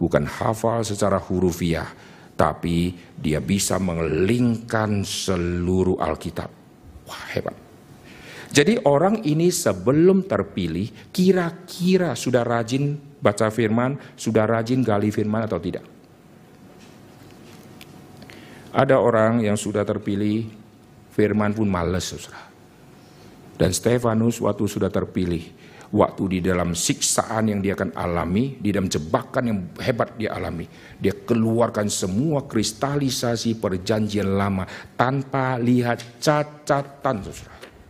Bukan hafal secara hurufiah, tapi dia bisa mengelingkan seluruh Alkitab. Wah, hebat. Jadi orang ini sebelum terpilih kira-kira sudah rajin baca firman, sudah rajin gali firman atau tidak? Ada orang yang sudah terpilih firman pun males, saudara. Dan Stefanus waktu sudah terpilih, waktu di dalam siksaan yang dia akan alami, di dalam jebakan yang hebat dia alami. Dia keluarkan semua kristalisasi perjanjian lama tanpa lihat catatan.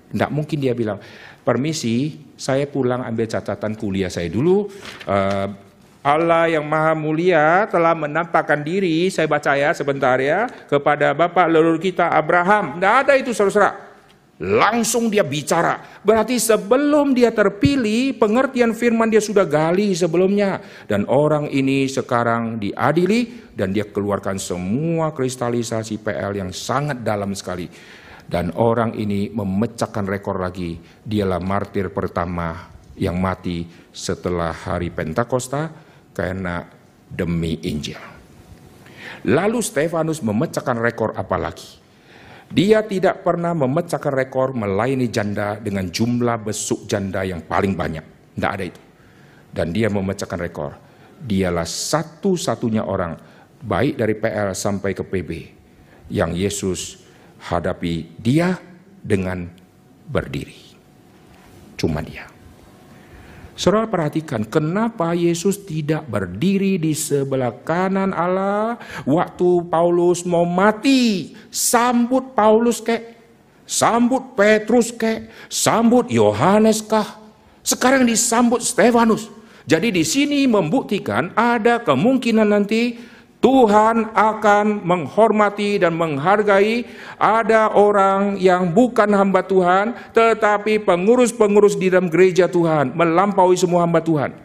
Tidak mungkin dia bilang, permisi saya pulang ambil catatan kuliah saya dulu. Uh, Allah yang maha mulia telah menampakkan diri, saya baca ya sebentar ya, kepada Bapak leluhur kita Abraham. Tidak ada itu saudara. Langsung dia bicara. Berarti sebelum dia terpilih, pengertian firman dia sudah gali sebelumnya. Dan orang ini sekarang diadili dan dia keluarkan semua kristalisasi PL yang sangat dalam sekali. Dan orang ini memecahkan rekor lagi. Dialah martir pertama yang mati setelah hari Pentakosta karena demi Injil. Lalu Stefanus memecahkan rekor apa lagi? Dia tidak pernah memecahkan rekor melayani janda dengan jumlah besuk janda yang paling banyak. Tidak ada itu. Dan dia memecahkan rekor. Dialah satu-satunya orang, baik dari PL sampai ke PB, yang Yesus hadapi dia dengan berdiri. Cuma dia. Saudara perhatikan kenapa Yesus tidak berdiri di sebelah kanan Allah waktu Paulus mau mati. Sambut Paulus kek, sambut Petrus kek, sambut Yohanes kah. Sekarang disambut Stefanus. Jadi di sini membuktikan ada kemungkinan nanti Tuhan akan menghormati dan menghargai ada orang yang bukan hamba Tuhan, tetapi pengurus-pengurus di dalam gereja Tuhan melampaui semua hamba Tuhan.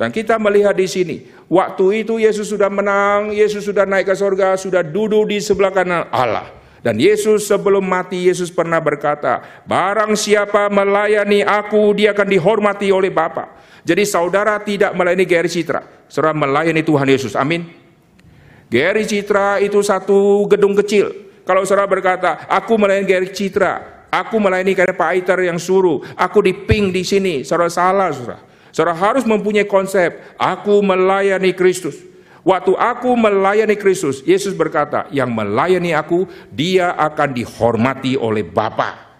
Dan kita melihat di sini, waktu itu Yesus sudah menang, Yesus sudah naik ke sorga, sudah duduk di sebelah kanan Allah. Dan Yesus sebelum mati, Yesus pernah berkata, Barang siapa melayani aku, dia akan dihormati oleh Bapa. Jadi saudara tidak melayani Gary Citra, saudara melayani Tuhan Yesus. Amin. Gary Citra itu satu gedung kecil. Kalau saudara berkata, aku melayani Gary Citra, aku melayani karena Pak Aiter yang suruh, aku diping di sini, saudara salah saudara. Saudara harus mempunyai konsep, aku melayani Kristus. Waktu aku melayani Kristus, Yesus berkata, yang melayani aku, dia akan dihormati oleh Bapa.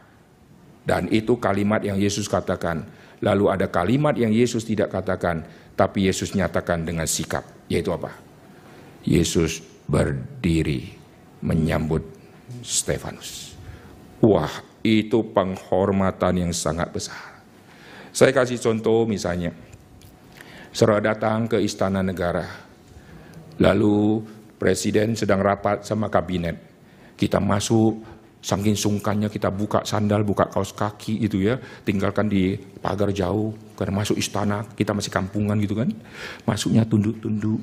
Dan itu kalimat yang Yesus katakan. Lalu ada kalimat yang Yesus tidak katakan, tapi Yesus nyatakan dengan sikap, yaitu apa? Yesus berdiri menyambut Stefanus. Wah, itu penghormatan yang sangat besar. Saya kasih contoh misalnya, saudara datang ke istana negara, lalu presiden sedang rapat sama kabinet. Kita masuk, saking sungkannya kita buka sandal, buka kaos kaki itu ya, tinggalkan di pagar jauh, karena masuk istana, kita masih kampungan gitu kan. Masuknya tunduk-tunduk,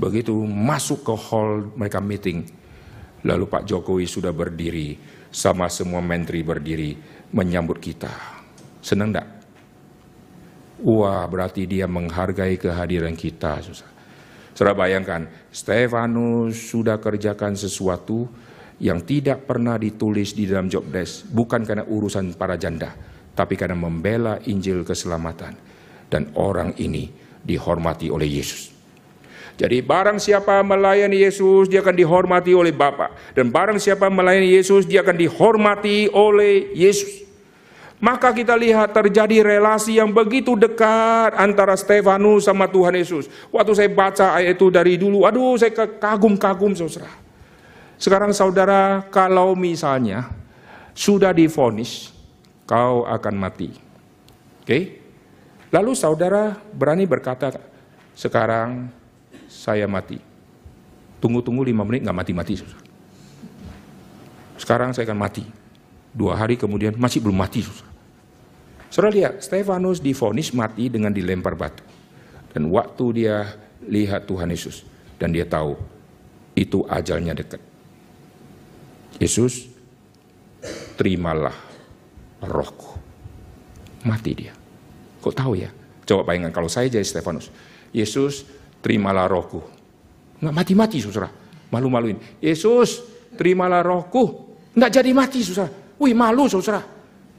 Begitu masuk ke hall mereka meeting, lalu Pak Jokowi sudah berdiri, sama semua menteri berdiri menyambut kita. Senang enggak? Wah, berarti dia menghargai kehadiran kita. Saudara bayangkan, Stefanus sudah kerjakan sesuatu yang tidak pernah ditulis di dalam job desk, bukan karena urusan para janda, tapi karena membela Injil keselamatan. Dan orang ini dihormati oleh Yesus. Jadi barang siapa melayani Yesus, dia akan dihormati oleh Bapa. Dan barang siapa melayani Yesus, dia akan dihormati oleh Yesus. Maka kita lihat terjadi relasi yang begitu dekat antara Stefanus sama Tuhan Yesus. Waktu saya baca ayat itu dari dulu, aduh saya kagum-kagum saudara. Sekarang saudara, kalau misalnya sudah difonis, kau akan mati. Oke? Lalu saudara berani berkata, sekarang saya mati. Tunggu-tunggu lima menit nggak mati-mati. Sekarang saya akan mati. Dua hari kemudian masih belum mati. Saudara lihat, Stefanus difonis mati dengan dilempar batu. Dan waktu dia lihat Tuhan Yesus, dan dia tahu itu ajalnya dekat. Yesus, terimalah rohku. Mati dia. Kok tahu ya? Coba bayangkan kalau saya jadi Stefanus. Yesus, terimalah rohku. Nggak mati-mati, saudara. Malu-maluin. Yesus, terimalah rohku. Nggak jadi mati, saudara. Wih, malu, saudara.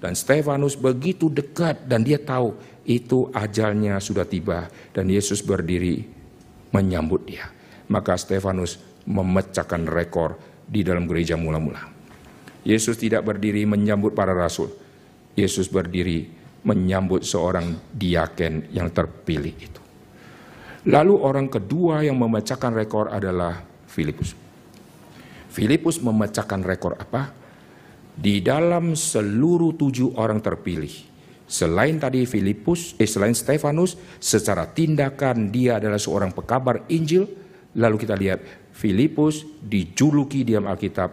Dan Stefanus begitu dekat dan dia tahu itu ajalnya sudah tiba. Dan Yesus berdiri menyambut dia. Maka Stefanus memecahkan rekor di dalam gereja mula-mula. Yesus tidak berdiri menyambut para rasul. Yesus berdiri menyambut seorang diaken yang terpilih itu. Lalu orang kedua yang memecahkan rekor adalah Filipus. Filipus memecahkan rekor apa? Di dalam seluruh tujuh orang terpilih, selain tadi Filipus, eh selain Stefanus, secara tindakan dia adalah seorang pekabar Injil. Lalu kita lihat Filipus dijuluki di dalam Alkitab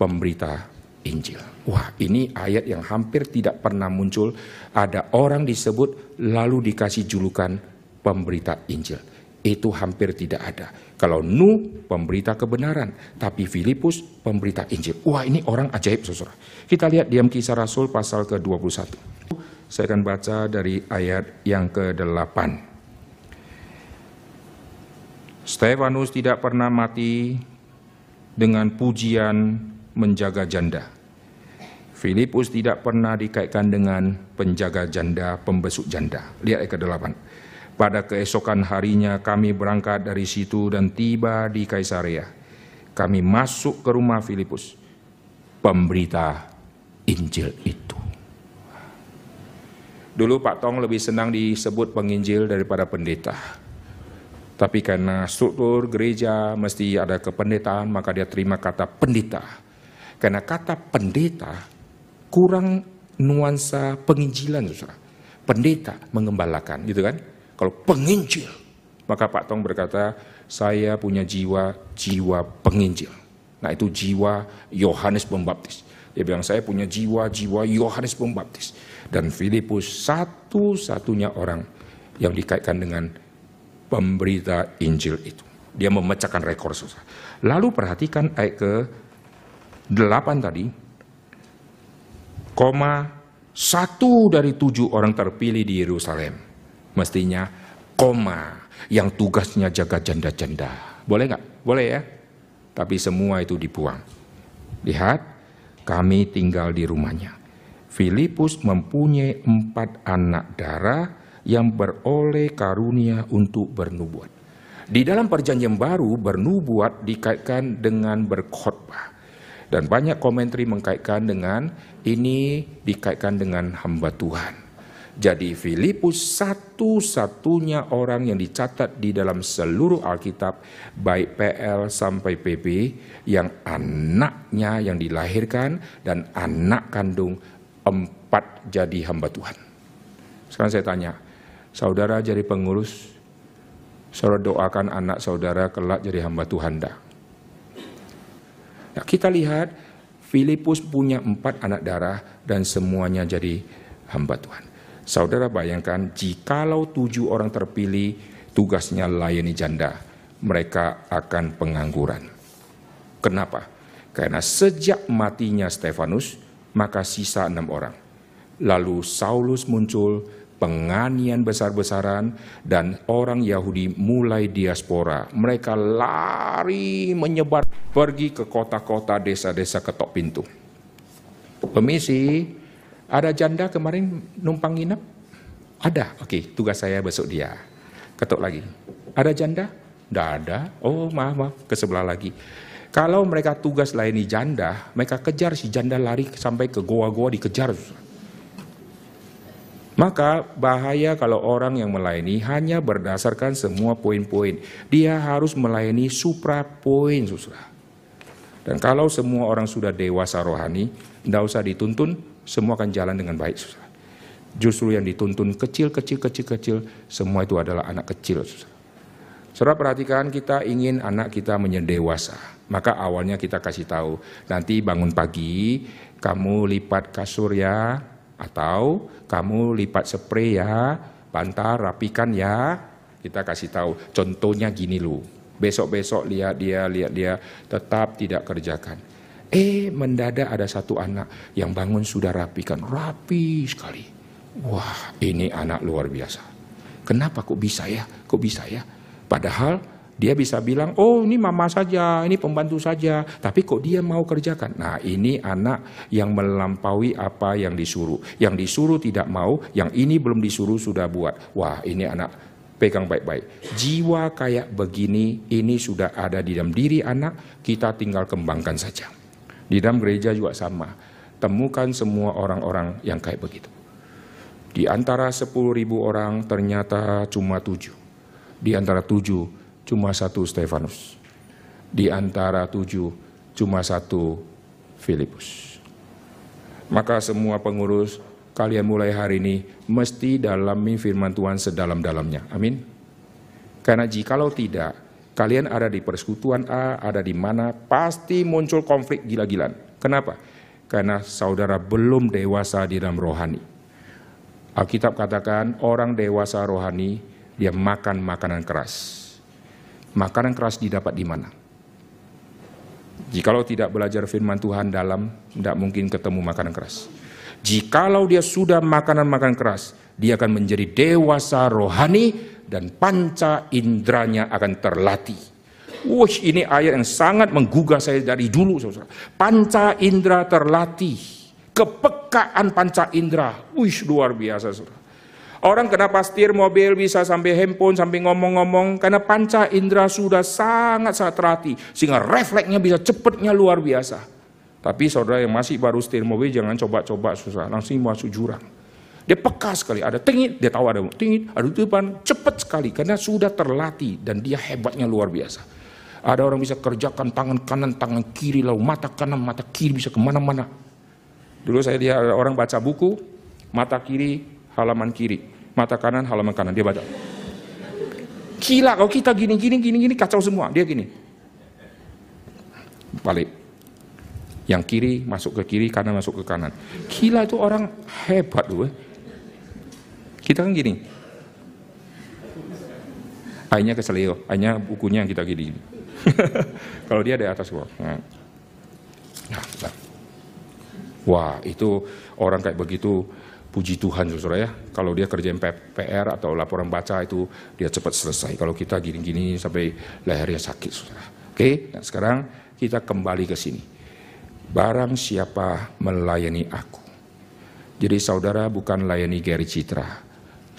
pemberita Injil. Wah, ini ayat yang hampir tidak pernah muncul. Ada orang disebut lalu dikasih julukan pemberita Injil. Itu hampir tidak ada. Kalau Nu pemberita kebenaran, tapi Filipus pemberita Injil. Wah ini orang ajaib saudara. Kita lihat diam kisah Rasul pasal ke-21. Saya akan baca dari ayat yang ke-8. Stefanus tidak pernah mati dengan pujian menjaga janda. Filipus tidak pernah dikaitkan dengan penjaga janda, pembesuk janda. Lihat ayat ke-8. Pada keesokan harinya kami berangkat dari situ dan tiba di Kaisarea. Kami masuk ke rumah Filipus, pemberita Injil itu. Dulu Pak Tong lebih senang disebut penginjil daripada pendeta. Tapi karena struktur gereja mesti ada kependetaan, maka dia terima kata pendeta. Karena kata pendeta kurang nuansa penginjilan, saudara. Pendeta mengembalakan, gitu kan? Kalau penginjil, maka Pak Tong berkata, saya punya jiwa jiwa penginjil. Nah itu jiwa Yohanes Pembaptis. Dia bilang saya punya jiwa jiwa Yohanes Pembaptis. Dan Filipus satu-satunya orang yang dikaitkan dengan pemberita Injil itu. Dia memecahkan rekor susah. Lalu perhatikan ayat ke 8 tadi. Koma satu dari tujuh orang terpilih di Yerusalem mestinya koma yang tugasnya jaga janda-janda. Boleh nggak? Boleh ya. Tapi semua itu dibuang. Lihat, kami tinggal di rumahnya. Filipus mempunyai empat anak darah yang beroleh karunia untuk bernubuat. Di dalam perjanjian baru, bernubuat dikaitkan dengan berkhotbah. Dan banyak komentari mengkaitkan dengan ini dikaitkan dengan hamba Tuhan. Jadi Filipus satu-satunya orang yang dicatat di dalam seluruh Alkitab baik PL sampai PP yang anaknya yang dilahirkan dan anak kandung empat jadi hamba Tuhan. Sekarang saya tanya, saudara jadi pengurus, saudara doakan anak saudara kelak jadi hamba Tuhan dah. Nah, kita lihat Filipus punya empat anak darah dan semuanya jadi hamba Tuhan. Saudara bayangkan jikalau tujuh orang terpilih tugasnya layani janda. mereka akan pengangguran. Kenapa? Karena sejak matinya Stefanus, maka sisa enam orang. Lalu Saulus muncul, penganian besar-besaran, dan orang Yahudi mulai diaspora. Mereka lari menyebar pergi ke kota-kota, desa-desa ketok pintu. Permisi, ada janda kemarin numpang nginep? Ada, oke, tugas saya besok dia. Ketok lagi. Ada janda? Tidak ada. Oh, maaf, maaf, ke sebelah lagi. Kalau mereka tugas layani janda, mereka kejar si janda lari sampai ke goa-goa dikejar. Maka bahaya kalau orang yang melayani hanya berdasarkan semua poin-poin. Dia harus melayani supra poin, susah. Dan kalau semua orang sudah dewasa rohani, tidak usah dituntun, semua akan jalan dengan baik, susah. Justru yang dituntun kecil, kecil, kecil, kecil, semua itu adalah anak kecil, susah. Saudara perhatikan kita ingin anak kita menjadi dewasa. Maka awalnya kita kasih tahu, nanti bangun pagi, kamu lipat kasur ya, atau kamu lipat spray ya, bantar, rapikan ya. Kita kasih tahu, contohnya gini lu. Besok-besok lihat dia, lihat dia, tetap tidak kerjakan. Eh mendadak ada satu anak yang bangun sudah rapikan, rapi sekali. Wah ini anak luar biasa. Kenapa kok bisa ya? Kok bisa ya? Padahal dia bisa bilang, oh ini mama saja, ini pembantu saja. Tapi kok dia mau kerjakan? Nah ini anak yang melampaui apa yang disuruh. Yang disuruh tidak mau, yang ini belum disuruh sudah buat. Wah ini anak pegang baik-baik. Jiwa kayak begini, ini sudah ada di dalam diri anak, kita tinggal kembangkan saja. Di dalam gereja juga sama. Temukan semua orang-orang yang kayak begitu. Di antara 10 ribu orang ternyata cuma tujuh di antara tujuh, cuma satu Stefanus. Di antara tujuh, cuma satu Filipus. Maka semua pengurus, kalian mulai hari ini mesti dalami firman Tuhan sedalam-dalamnya. Amin. Karena jikalau tidak, kalian ada di persekutuan A, ada di mana, pasti muncul konflik gila-gilaan. Kenapa? Karena saudara belum dewasa di dalam rohani. Alkitab katakan orang dewasa rohani dia makan makanan keras. Makanan keras didapat di mana? Jikalau tidak belajar firman Tuhan dalam, tidak mungkin ketemu makanan keras. Jikalau dia sudah makanan-makanan keras, dia akan menjadi dewasa rohani dan panca indranya akan terlatih. Wah, ini ayat yang sangat menggugah saya dari dulu, saudara. Panca indra terlatih, kepekaan panca indra, wih luar biasa, saudara. Orang kenapa setir mobil bisa sampai handphone, sampai ngomong-ngomong, karena panca indera sudah sangat-sangat terlatih. Sehingga refleksnya bisa cepatnya luar biasa. Tapi saudara yang masih baru setir mobil, jangan coba-coba susah, langsung masuk jurang. Dia peka sekali, ada tingit, dia tahu ada tingit, ada depan, cepat sekali, karena sudah terlatih, dan dia hebatnya luar biasa. Ada orang bisa kerjakan tangan kanan, tangan kiri, lalu mata kanan, mata kiri, bisa ke mana-mana. Dulu saya lihat orang baca buku, mata kiri halaman kiri, mata kanan halaman kanan. Dia baca. Gila kalau kita gini gini gini gini kacau semua. Dia gini. Balik. Yang kiri masuk ke kiri, kanan masuk ke kanan. Gila itu orang hebat loh. Kita kan gini. Akhirnya keselio, akhirnya bukunya yang kita gini. *laughs* Kalau dia di atas gua. Nah. Nah, nah. Wah, itu orang kayak begitu puji Tuhan saudara ya. Kalau dia kerjain PR atau laporan baca itu dia cepat selesai. Kalau kita gini-gini sampai lehernya sakit saudara. Oke, nah sekarang kita kembali ke sini. Barang siapa melayani aku. Jadi saudara bukan layani Gary Citra.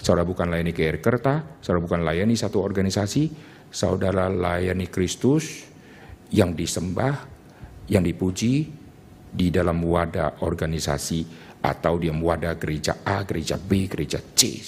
Saudara bukan layani Gary Kerta. Saudara bukan layani satu organisasi. Saudara layani Kristus yang disembah, yang dipuji di dalam wadah organisasi atau dia wadah gereja A, gereja B, gereja C.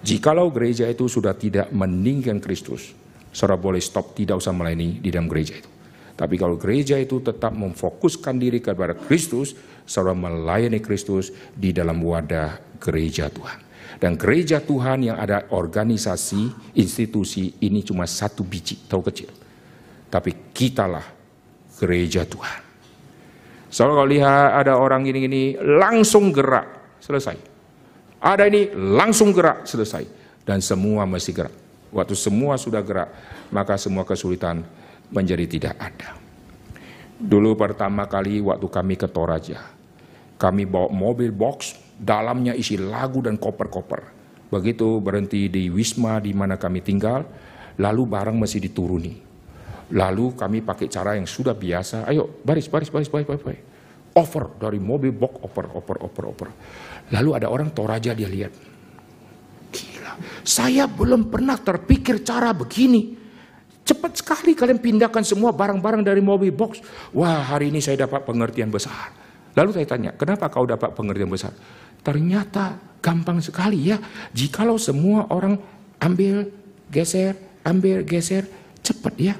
Jikalau gereja itu sudah tidak meninggikan Kristus, saudara boleh stop, tidak usah melayani di dalam gereja itu. Tapi kalau gereja itu tetap memfokuskan diri kepada Kristus, saudara melayani Kristus di dalam wadah gereja Tuhan. Dan gereja Tuhan yang ada organisasi, institusi ini cuma satu biji, tahu kecil. Tapi kitalah gereja Tuhan. Soalnya kalau lihat ada orang gini-gini, langsung gerak, selesai. Ada ini, langsung gerak, selesai. Dan semua mesti gerak. Waktu semua sudah gerak, maka semua kesulitan menjadi tidak ada. Dulu pertama kali waktu kami ke Toraja, kami bawa mobil box, dalamnya isi lagu dan koper-koper. Begitu berhenti di Wisma di mana kami tinggal, lalu barang masih dituruni. Lalu kami pakai cara yang sudah biasa, ayo baris, baris, baris, baris, baris. baris. Over dari mobil box, over, over, over, over. Lalu ada orang Toraja dia lihat. Gila, saya belum pernah terpikir cara begini. Cepat sekali kalian pindahkan semua barang-barang dari mobil box. Wah hari ini saya dapat pengertian besar. Lalu saya tanya, kenapa kau dapat pengertian besar? Ternyata gampang sekali ya. Jikalau semua orang ambil, geser, ambil, geser, cepat ya.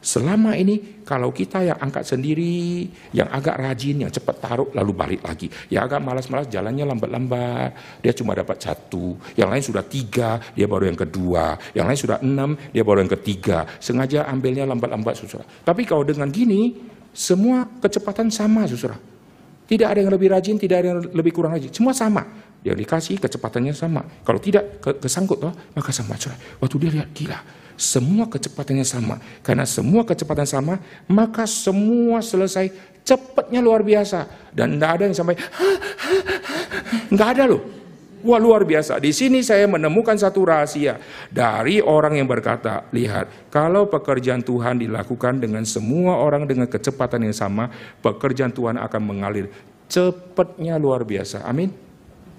Selama ini kalau kita yang angkat sendiri, yang agak rajin, yang cepat taruh lalu balik lagi. Yang agak malas-malas jalannya lambat-lambat, dia cuma dapat satu. Yang lain sudah tiga, dia baru yang kedua. Yang lain sudah enam, dia baru yang ketiga. Sengaja ambilnya lambat-lambat, susah. Tapi kalau dengan gini, semua kecepatan sama, susah. Tidak ada yang lebih rajin, tidak ada yang lebih kurang rajin. Semua sama. Yang dikasih kecepatannya sama. Kalau tidak kesangkut, toh, maka sama. Waktu dia lihat, gila semua kecepatannya sama. Karena semua kecepatan sama, maka semua selesai cepatnya luar biasa. Dan tidak ada yang sampai, nggak ada loh. Wah luar biasa. Di sini saya menemukan satu rahasia dari orang yang berkata, lihat, kalau pekerjaan Tuhan dilakukan dengan semua orang dengan kecepatan yang sama, pekerjaan Tuhan akan mengalir cepatnya luar biasa. Amin.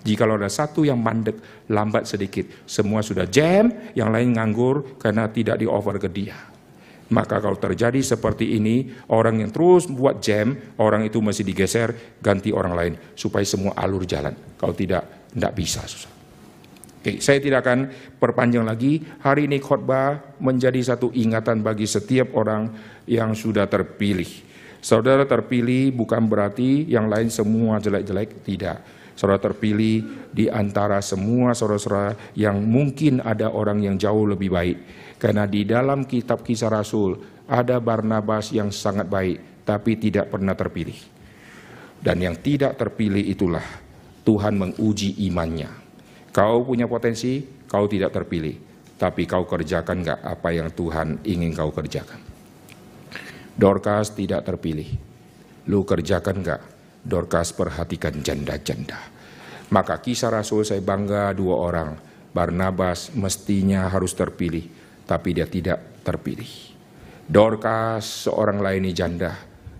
Jika ada satu yang mandek, lambat sedikit, semua sudah jam, yang lain nganggur karena tidak di-offer ke dia. Maka kalau terjadi seperti ini, orang yang terus buat jam, orang itu masih digeser, ganti orang lain, supaya semua alur jalan. Kalau tidak, tidak bisa. Susah. Oke, saya tidak akan perpanjang lagi. Hari ini khotbah menjadi satu ingatan bagi setiap orang yang sudah terpilih. Saudara terpilih bukan berarti yang lain semua jelek-jelek, tidak saudara terpilih di antara semua saudara-saudara yang mungkin ada orang yang jauh lebih baik. Karena di dalam kitab kisah Rasul ada Barnabas yang sangat baik tapi tidak pernah terpilih. Dan yang tidak terpilih itulah Tuhan menguji imannya. Kau punya potensi, kau tidak terpilih. Tapi kau kerjakan nggak apa yang Tuhan ingin kau kerjakan. Dorcas tidak terpilih. Lu kerjakan nggak Dorcas perhatikan janda-janda. Maka kisah Rasul saya bangga dua orang. Barnabas mestinya harus terpilih, tapi dia tidak terpilih. Dorcas seorang lainnya janda,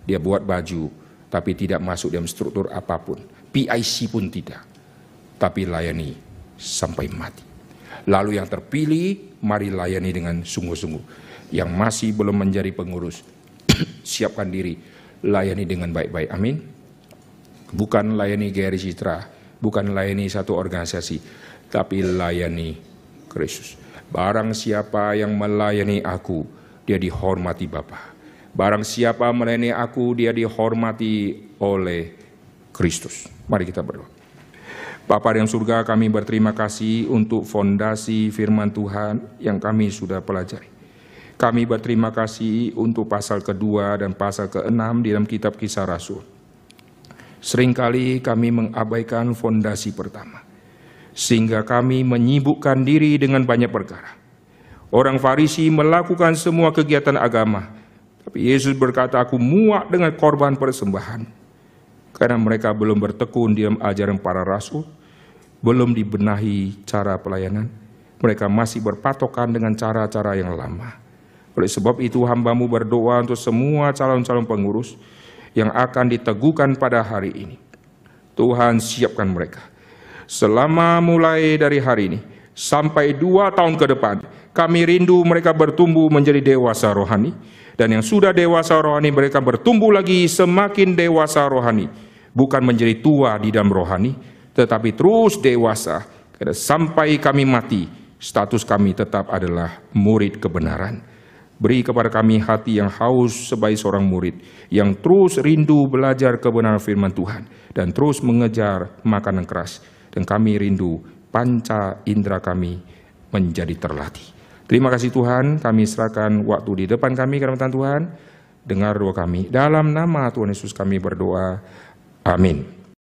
dia buat baju, tapi tidak masuk dalam struktur apa pun. PIC pun tidak, tapi layani sampai mati. Lalu yang terpilih, mari layani dengan sungguh-sungguh. Yang masih belum menjadi pengurus, *clears throat* siapkan diri, layani dengan baik-baik. Amin bukan layani Gary Citra, bukan layani satu organisasi, tapi layani Kristus. Barang siapa yang melayani aku, dia dihormati Bapa. Barang siapa melayani aku, dia dihormati oleh Kristus. Mari kita berdoa. Bapa yang surga, kami berterima kasih untuk fondasi firman Tuhan yang kami sudah pelajari. Kami berterima kasih untuk pasal kedua dan pasal keenam di dalam kitab kisah Rasul. Seringkali kami mengabaikan fondasi pertama, sehingga kami menyibukkan diri dengan banyak perkara. Orang Farisi melakukan semua kegiatan agama, tapi Yesus berkata, "Aku muak dengan korban persembahan." Karena mereka belum bertekun di ajaran para rasul, belum dibenahi cara pelayanan, mereka masih berpatokan dengan cara-cara yang lama. Oleh sebab itu hambamu berdoa untuk semua calon-calon pengurus, yang akan diteguhkan pada hari ini. Tuhan siapkan mereka. Selama mulai dari hari ini sampai dua tahun ke depan, kami rindu mereka bertumbuh menjadi dewasa rohani. Dan yang sudah dewasa rohani mereka bertumbuh lagi semakin dewasa rohani. Bukan menjadi tua di dalam rohani, tetapi terus dewasa. Karena sampai kami mati, status kami tetap adalah murid kebenaran Beri kepada kami hati yang haus sebagai seorang murid, yang terus rindu belajar kebenaran firman Tuhan, dan terus mengejar makanan keras. Dan kami rindu panca indera kami menjadi terlatih. Terima kasih Tuhan, kami serahkan waktu di depan kami karena Tuhan. Dengar doa kami. Dalam nama Tuhan Yesus kami berdoa. Amin.